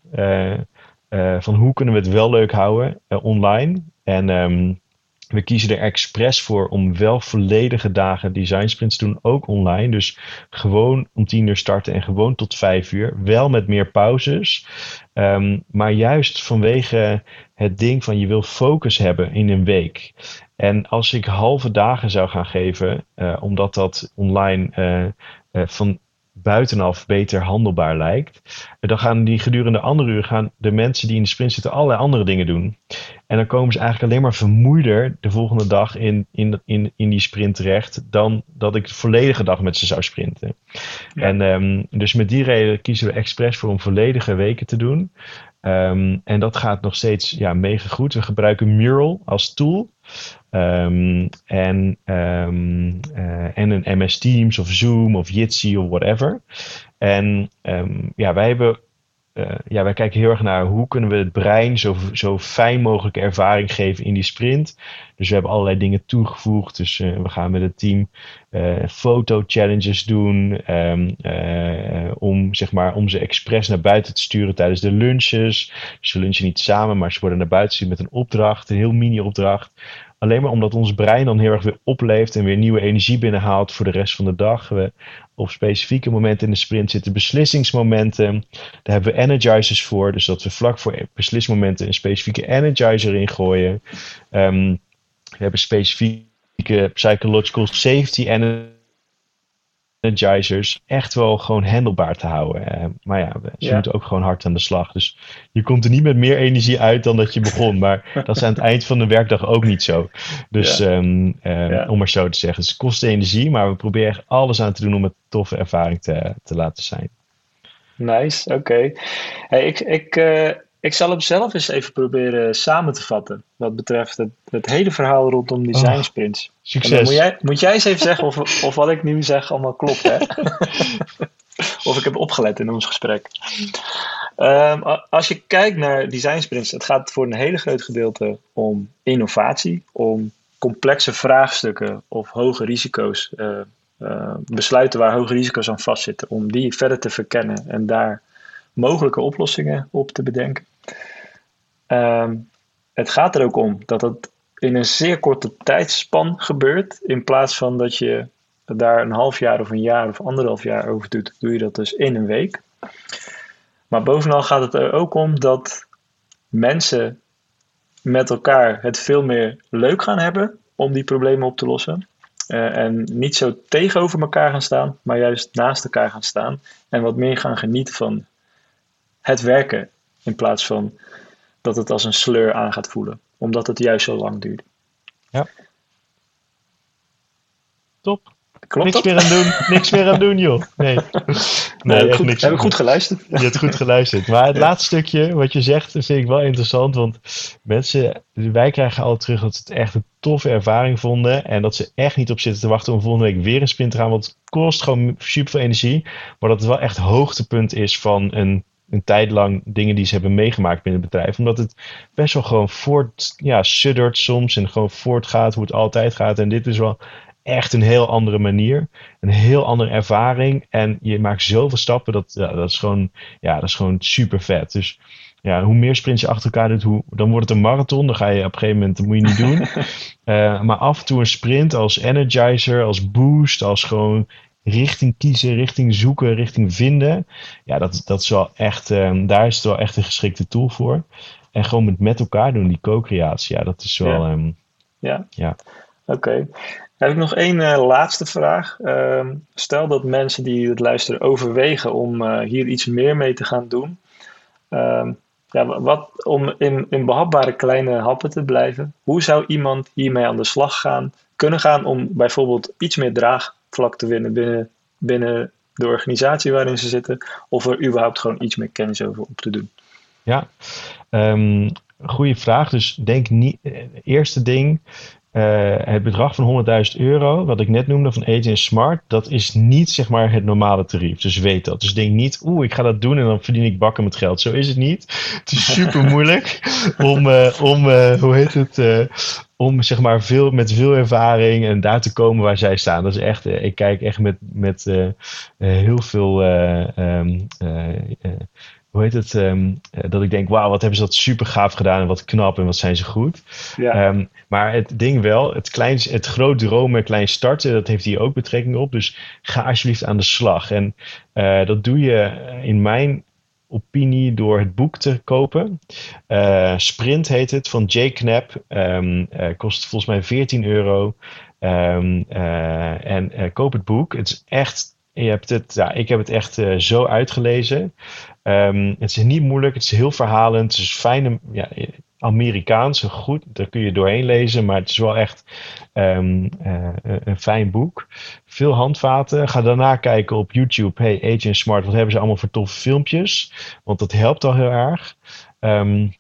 van hoe kunnen we het wel leuk houden online. En um, we kiezen er expres voor om wel volledige dagen design sprints te doen, ook online. Dus gewoon om tien uur starten en gewoon tot vijf uur. Wel met meer pauzes. Um, maar juist vanwege het ding van je wil focus hebben in een week. En als ik halve dagen zou gaan geven, uh, omdat dat online uh, uh, van buitenaf beter handelbaar lijkt, dan gaan die gedurende andere uur gaan de mensen die in de sprint zitten allerlei andere dingen doen. En dan komen ze eigenlijk alleen maar vermoeider de volgende dag in, in, in, in die sprint terecht dan dat ik de volledige dag met ze zou sprinten. En um, dus met die reden kiezen we expres voor om volledige weken te doen. Um, en dat gaat nog steeds ja, mega goed. We gebruiken Mural als tool. Um, en, um, uh, en een MS Teams of Zoom of Jitsi of whatever. En ja, wij hebben. Uh, ja, wij kijken heel erg naar hoe kunnen we het brein zo, zo fijn mogelijke ervaring geven in die sprint. Dus we hebben allerlei dingen toegevoegd. Dus uh, we gaan met het team foto-challenges doen. om, zeg maar, om ze expres naar buiten te sturen tijdens de lunches. Dus ze lunchen niet samen, maar ze worden naar buiten gestuurd met een opdracht. Een heel mini-opdracht Alleen maar omdat ons brein dan heel erg weer opleeft en weer nieuwe energie binnenhaalt voor de rest van de dag. We op specifieke momenten in de sprint zitten beslissingsmomenten. Daar hebben we energizers voor. Dus dat we vlak voor beslismomenten een specifieke energizer ingooien. Um, we hebben specifieke psychological safety energizers energizers echt wel gewoon handelbaar te houden. Uh, maar ja, ze ja. moeten ook gewoon hard aan de slag. Dus je komt er niet met meer energie uit dan dat je begon. Maar dat is aan het eind van de werkdag ook niet zo. Dus ja. um, um, ja. om maar zo te zeggen. Dus het kost energie, maar we proberen echt alles aan te doen om een toffe ervaring te, te laten zijn. Nice, oké. Okay. Hey, ik, ik, uh, ik zal hem zelf eens even proberen samen te vatten. Wat betreft het, het hele verhaal rondom design sprints. Oh, succes. Moet jij, moet jij eens even zeggen of, of wat ik nu zeg allemaal klopt, hè? of ik heb opgelet in ons gesprek. Um, als je kijkt naar design sprints, het gaat voor een hele groot gedeelte om innovatie, om complexe vraagstukken of hoge risico's, uh, uh, besluiten waar hoge risico's aan vastzitten, om die verder te verkennen en daar mogelijke oplossingen op te bedenken. Um, het gaat er ook om dat het in een zeer korte tijdspan gebeurt, in plaats van dat je daar een half jaar of een jaar of anderhalf jaar over doet, doe je dat dus in een week. Maar bovenal gaat het er ook om dat mensen met elkaar het veel meer leuk gaan hebben om die problemen op te lossen. Uh, en niet zo tegenover elkaar gaan staan, maar juist naast elkaar gaan staan. En wat meer gaan genieten van het werken. In plaats van dat het als een sleur aan gaat voelen. Omdat het juist zo lang duurt. Ja. Top. Klopt niks dat? meer aan doen. Niks meer aan doen, joh. Nee. Nee, nee echt goed, niks heb ik goed geluisterd? Je hebt goed geluisterd. Maar het ja. laatste stukje, wat je zegt, vind ik wel interessant. Want mensen, wij krijgen altijd terug dat ze het echt een toffe ervaring vonden. En dat ze echt niet op zitten te wachten om volgende week weer een sprint te gaan. Want het kost gewoon super veel energie. Maar dat het wel echt hoogtepunt is van een een tijd lang dingen die ze hebben meegemaakt binnen het bedrijf. Omdat het best wel gewoon voort, ja, suddert soms en gewoon voortgaat hoe het altijd gaat. En dit is wel echt een heel andere manier. Een heel andere ervaring. En je maakt zoveel stappen. Dat, ja, dat, is, gewoon, ja, dat is gewoon super vet. Dus ja, hoe meer sprints je achter elkaar doet, hoe, dan wordt het een marathon. Dan ga je op een gegeven moment, dat moet je niet doen. uh, maar af en toe een sprint als energizer, als boost, als gewoon richting kiezen, richting zoeken, richting vinden. Ja, dat, dat is wel echt, um, daar is het wel echt een geschikte tool voor. En gewoon met, met elkaar doen, die co-creatie, ja, dat is wel. Ja, um, ja. ja. oké. Okay. Heb ik nog één uh, laatste vraag. Um, stel dat mensen die het luisteren overwegen om uh, hier iets meer mee te gaan doen. Um, ja, wat, om in, in behapbare kleine happen te blijven, hoe zou iemand hiermee aan de slag gaan, kunnen gaan om bijvoorbeeld iets meer draagvlak te winnen binnen, binnen de organisatie waarin ze zitten, of er überhaupt gewoon iets meer kennis over op te doen? Ja, um, goede vraag. Dus denk niet, eh, eerste ding, uh, het bedrag van 100.000 euro, wat ik net noemde van Agent Smart, dat is niet zeg maar het normale tarief. Dus weet dat. Dus denk niet, oeh, ik ga dat doen en dan verdien ik bakken met geld. Zo is het niet. Het is super moeilijk om, uh, om uh, hoe heet het, om zeg maar veel, met veel ervaring en daar te komen waar zij staan. Dat is echt, ik kijk echt met, met heel veel um, hoe heet het, ehm, eh, dat ik denk, wauw, wat hebben ze dat super gaaf gedaan en wat knap en wat zijn ze goed. Ja. Ehm, maar het ding wel, het, klein, het groot dromen, klein starten, dat heeft hier ook betrekking op. Dus ga alsjeblieft aan de slag. En uh, dat doe je in mijn opinie door het boek te kopen. Uh, Sprint heet het, van Jay Knapp. Um, kost volgens mij 14 euro. en koop het boek. Het is echt je hebt het, ja, ik heb het echt zo uitgelezen. Um, het is niet moeilijk, het is heel verhalend, het is fijn, ja, Amerikaans, goed, daar kun je doorheen lezen, maar het is wel echt um, uh, een fijn boek. Veel handvaten. Ga daarna kijken op YouTube. Hey, Agent Smart, wat hebben ze allemaal voor toffe filmpjes? Want dat helpt al heel erg. Um,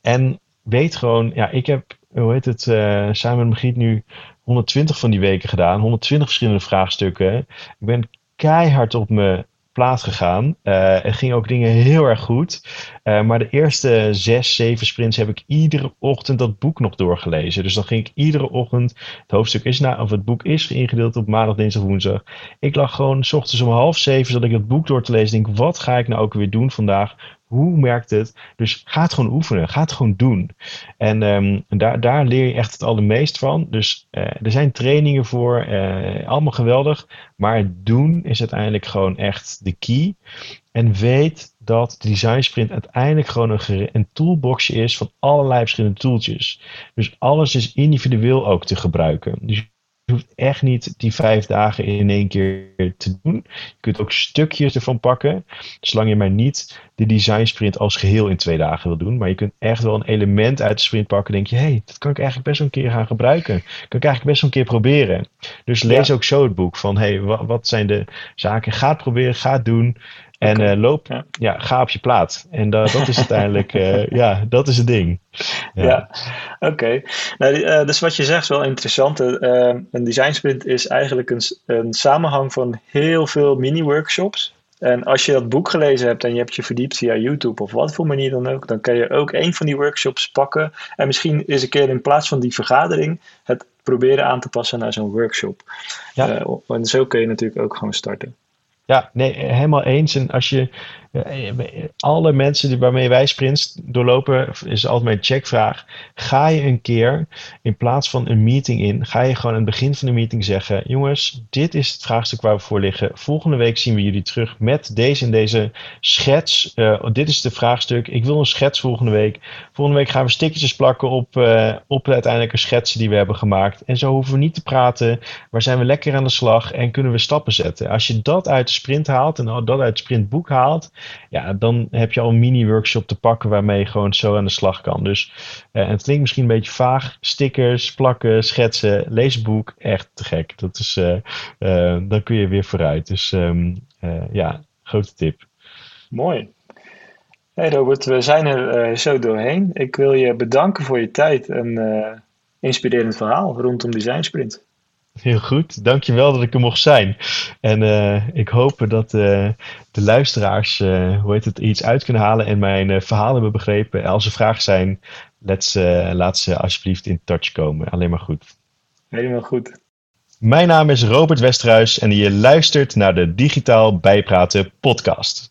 en weet gewoon, ja, ik heb, hoe heet het, uh, samen met nu 120 van die weken gedaan. 120 verschillende vraagstukken. Ik ben keihard op mijn plaat gegaan. Uh, er gingen ook dingen heel erg goed. Uh, maar de eerste zes, zeven sprints heb ik iedere ochtend dat boek nog doorgelezen. Dus dan ging ik iedere ochtend. Het hoofdstuk is na, of het boek is ingedeeld op maandag, dinsdag, woensdag. Ik lag gewoon s ochtends om half zeven, zodat ik het boek door te lezen. Denk, wat ga ik nou ook weer doen vandaag? Hoe merkt het? Dus ga het gewoon oefenen. Ga het gewoon doen. En um, daar, daar leer je echt het allermeest van. Dus uh, er zijn trainingen voor. Uh, allemaal geweldig. Maar doen is uiteindelijk gewoon echt de key. En weet dat de design sprint uiteindelijk gewoon een, een toolboxje is van allerlei verschillende tooltjes. Dus alles is individueel ook te gebruiken. Dus hoeft echt niet die vijf dagen in één keer te doen. Je kunt ook stukjes ervan pakken. Zolang je maar niet de design sprint als geheel in twee dagen wil doen. Maar je kunt echt wel een element uit de sprint pakken. Denk je, hé, hey, dat kan ik eigenlijk best wel een keer gaan gebruiken. kan ik eigenlijk best wel een keer proberen. Dus lees ook zo het boek van, hé, hey, wat, wat zijn de zaken? Ga het proberen, ga het doen. En uh, loop, ja. ga op je plaat. En dat is uiteindelijk, uh, ja, dat is het ding. Ja, ja. oké. Okay. Nou, uh, dus wat je zegt is wel interessant. een design sprint is eigenlijk een, een samenhang van heel veel mini-workshops. En als je dat boek gelezen hebt en je hebt je verdiept via YouTube of wat voor manier dan ook, dan kan je ook een van die workshops pakken. En misschien eens een keer in plaats van die vergadering het proberen aan te passen naar zo'n workshop. Ja. en zo kun je natuurlijk ook gewoon starten. Ja, nee, helemaal eens. En als je eh, alle mensen die waarmee wij sprints doorlopen, is altijd mijn checkvraag. Ga je een keer in plaats van een meeting in, ga je gewoon aan het begin van de meeting zeggen: Jongens, dit is het vraagstuk waar we voor liggen. Volgende week zien we jullie terug met deze en deze schets. Uh, dit is het vraagstuk. Ik wil een schets volgende week. Volgende week gaan we stickertjes plakken op, uh, op de uiteindelijke schetsen die we hebben gemaakt. En zo hoeven we niet te praten. Maar zijn we lekker aan de slag en kunnen we stappen zetten. Als je dat uit de sprint haalt en dat uit het sprintboek haalt ja, dan heb je al een mini-workshop te pakken waarmee je gewoon zo aan de slag kan. Dus uh, het klinkt misschien een beetje vaag. Stickers, plakken, schetsen, leesboek, echt te gek. Dat is, uh, uh, dan kun je weer vooruit. Dus um, ja, grote tip. Mooi. Hey Robert, we zijn er zo doorheen. Ik wil je bedanken voor je tijd en inspirerend verhaal rondom Design Sprint. Heel goed, dankjewel dat ik er mocht zijn. En uh, ik hoop dat uh, de luisteraars, uh, hoe heet het, iets uit kunnen halen en mijn verhaal hebben begrepen. als er vragen zijn, let's, laat ze alsjeblieft in touch komen. Alleen maar goed. Helemaal goed. Mijn naam is Robert Westerhuis en je luistert naar de Digitaal Bijpraten podcast.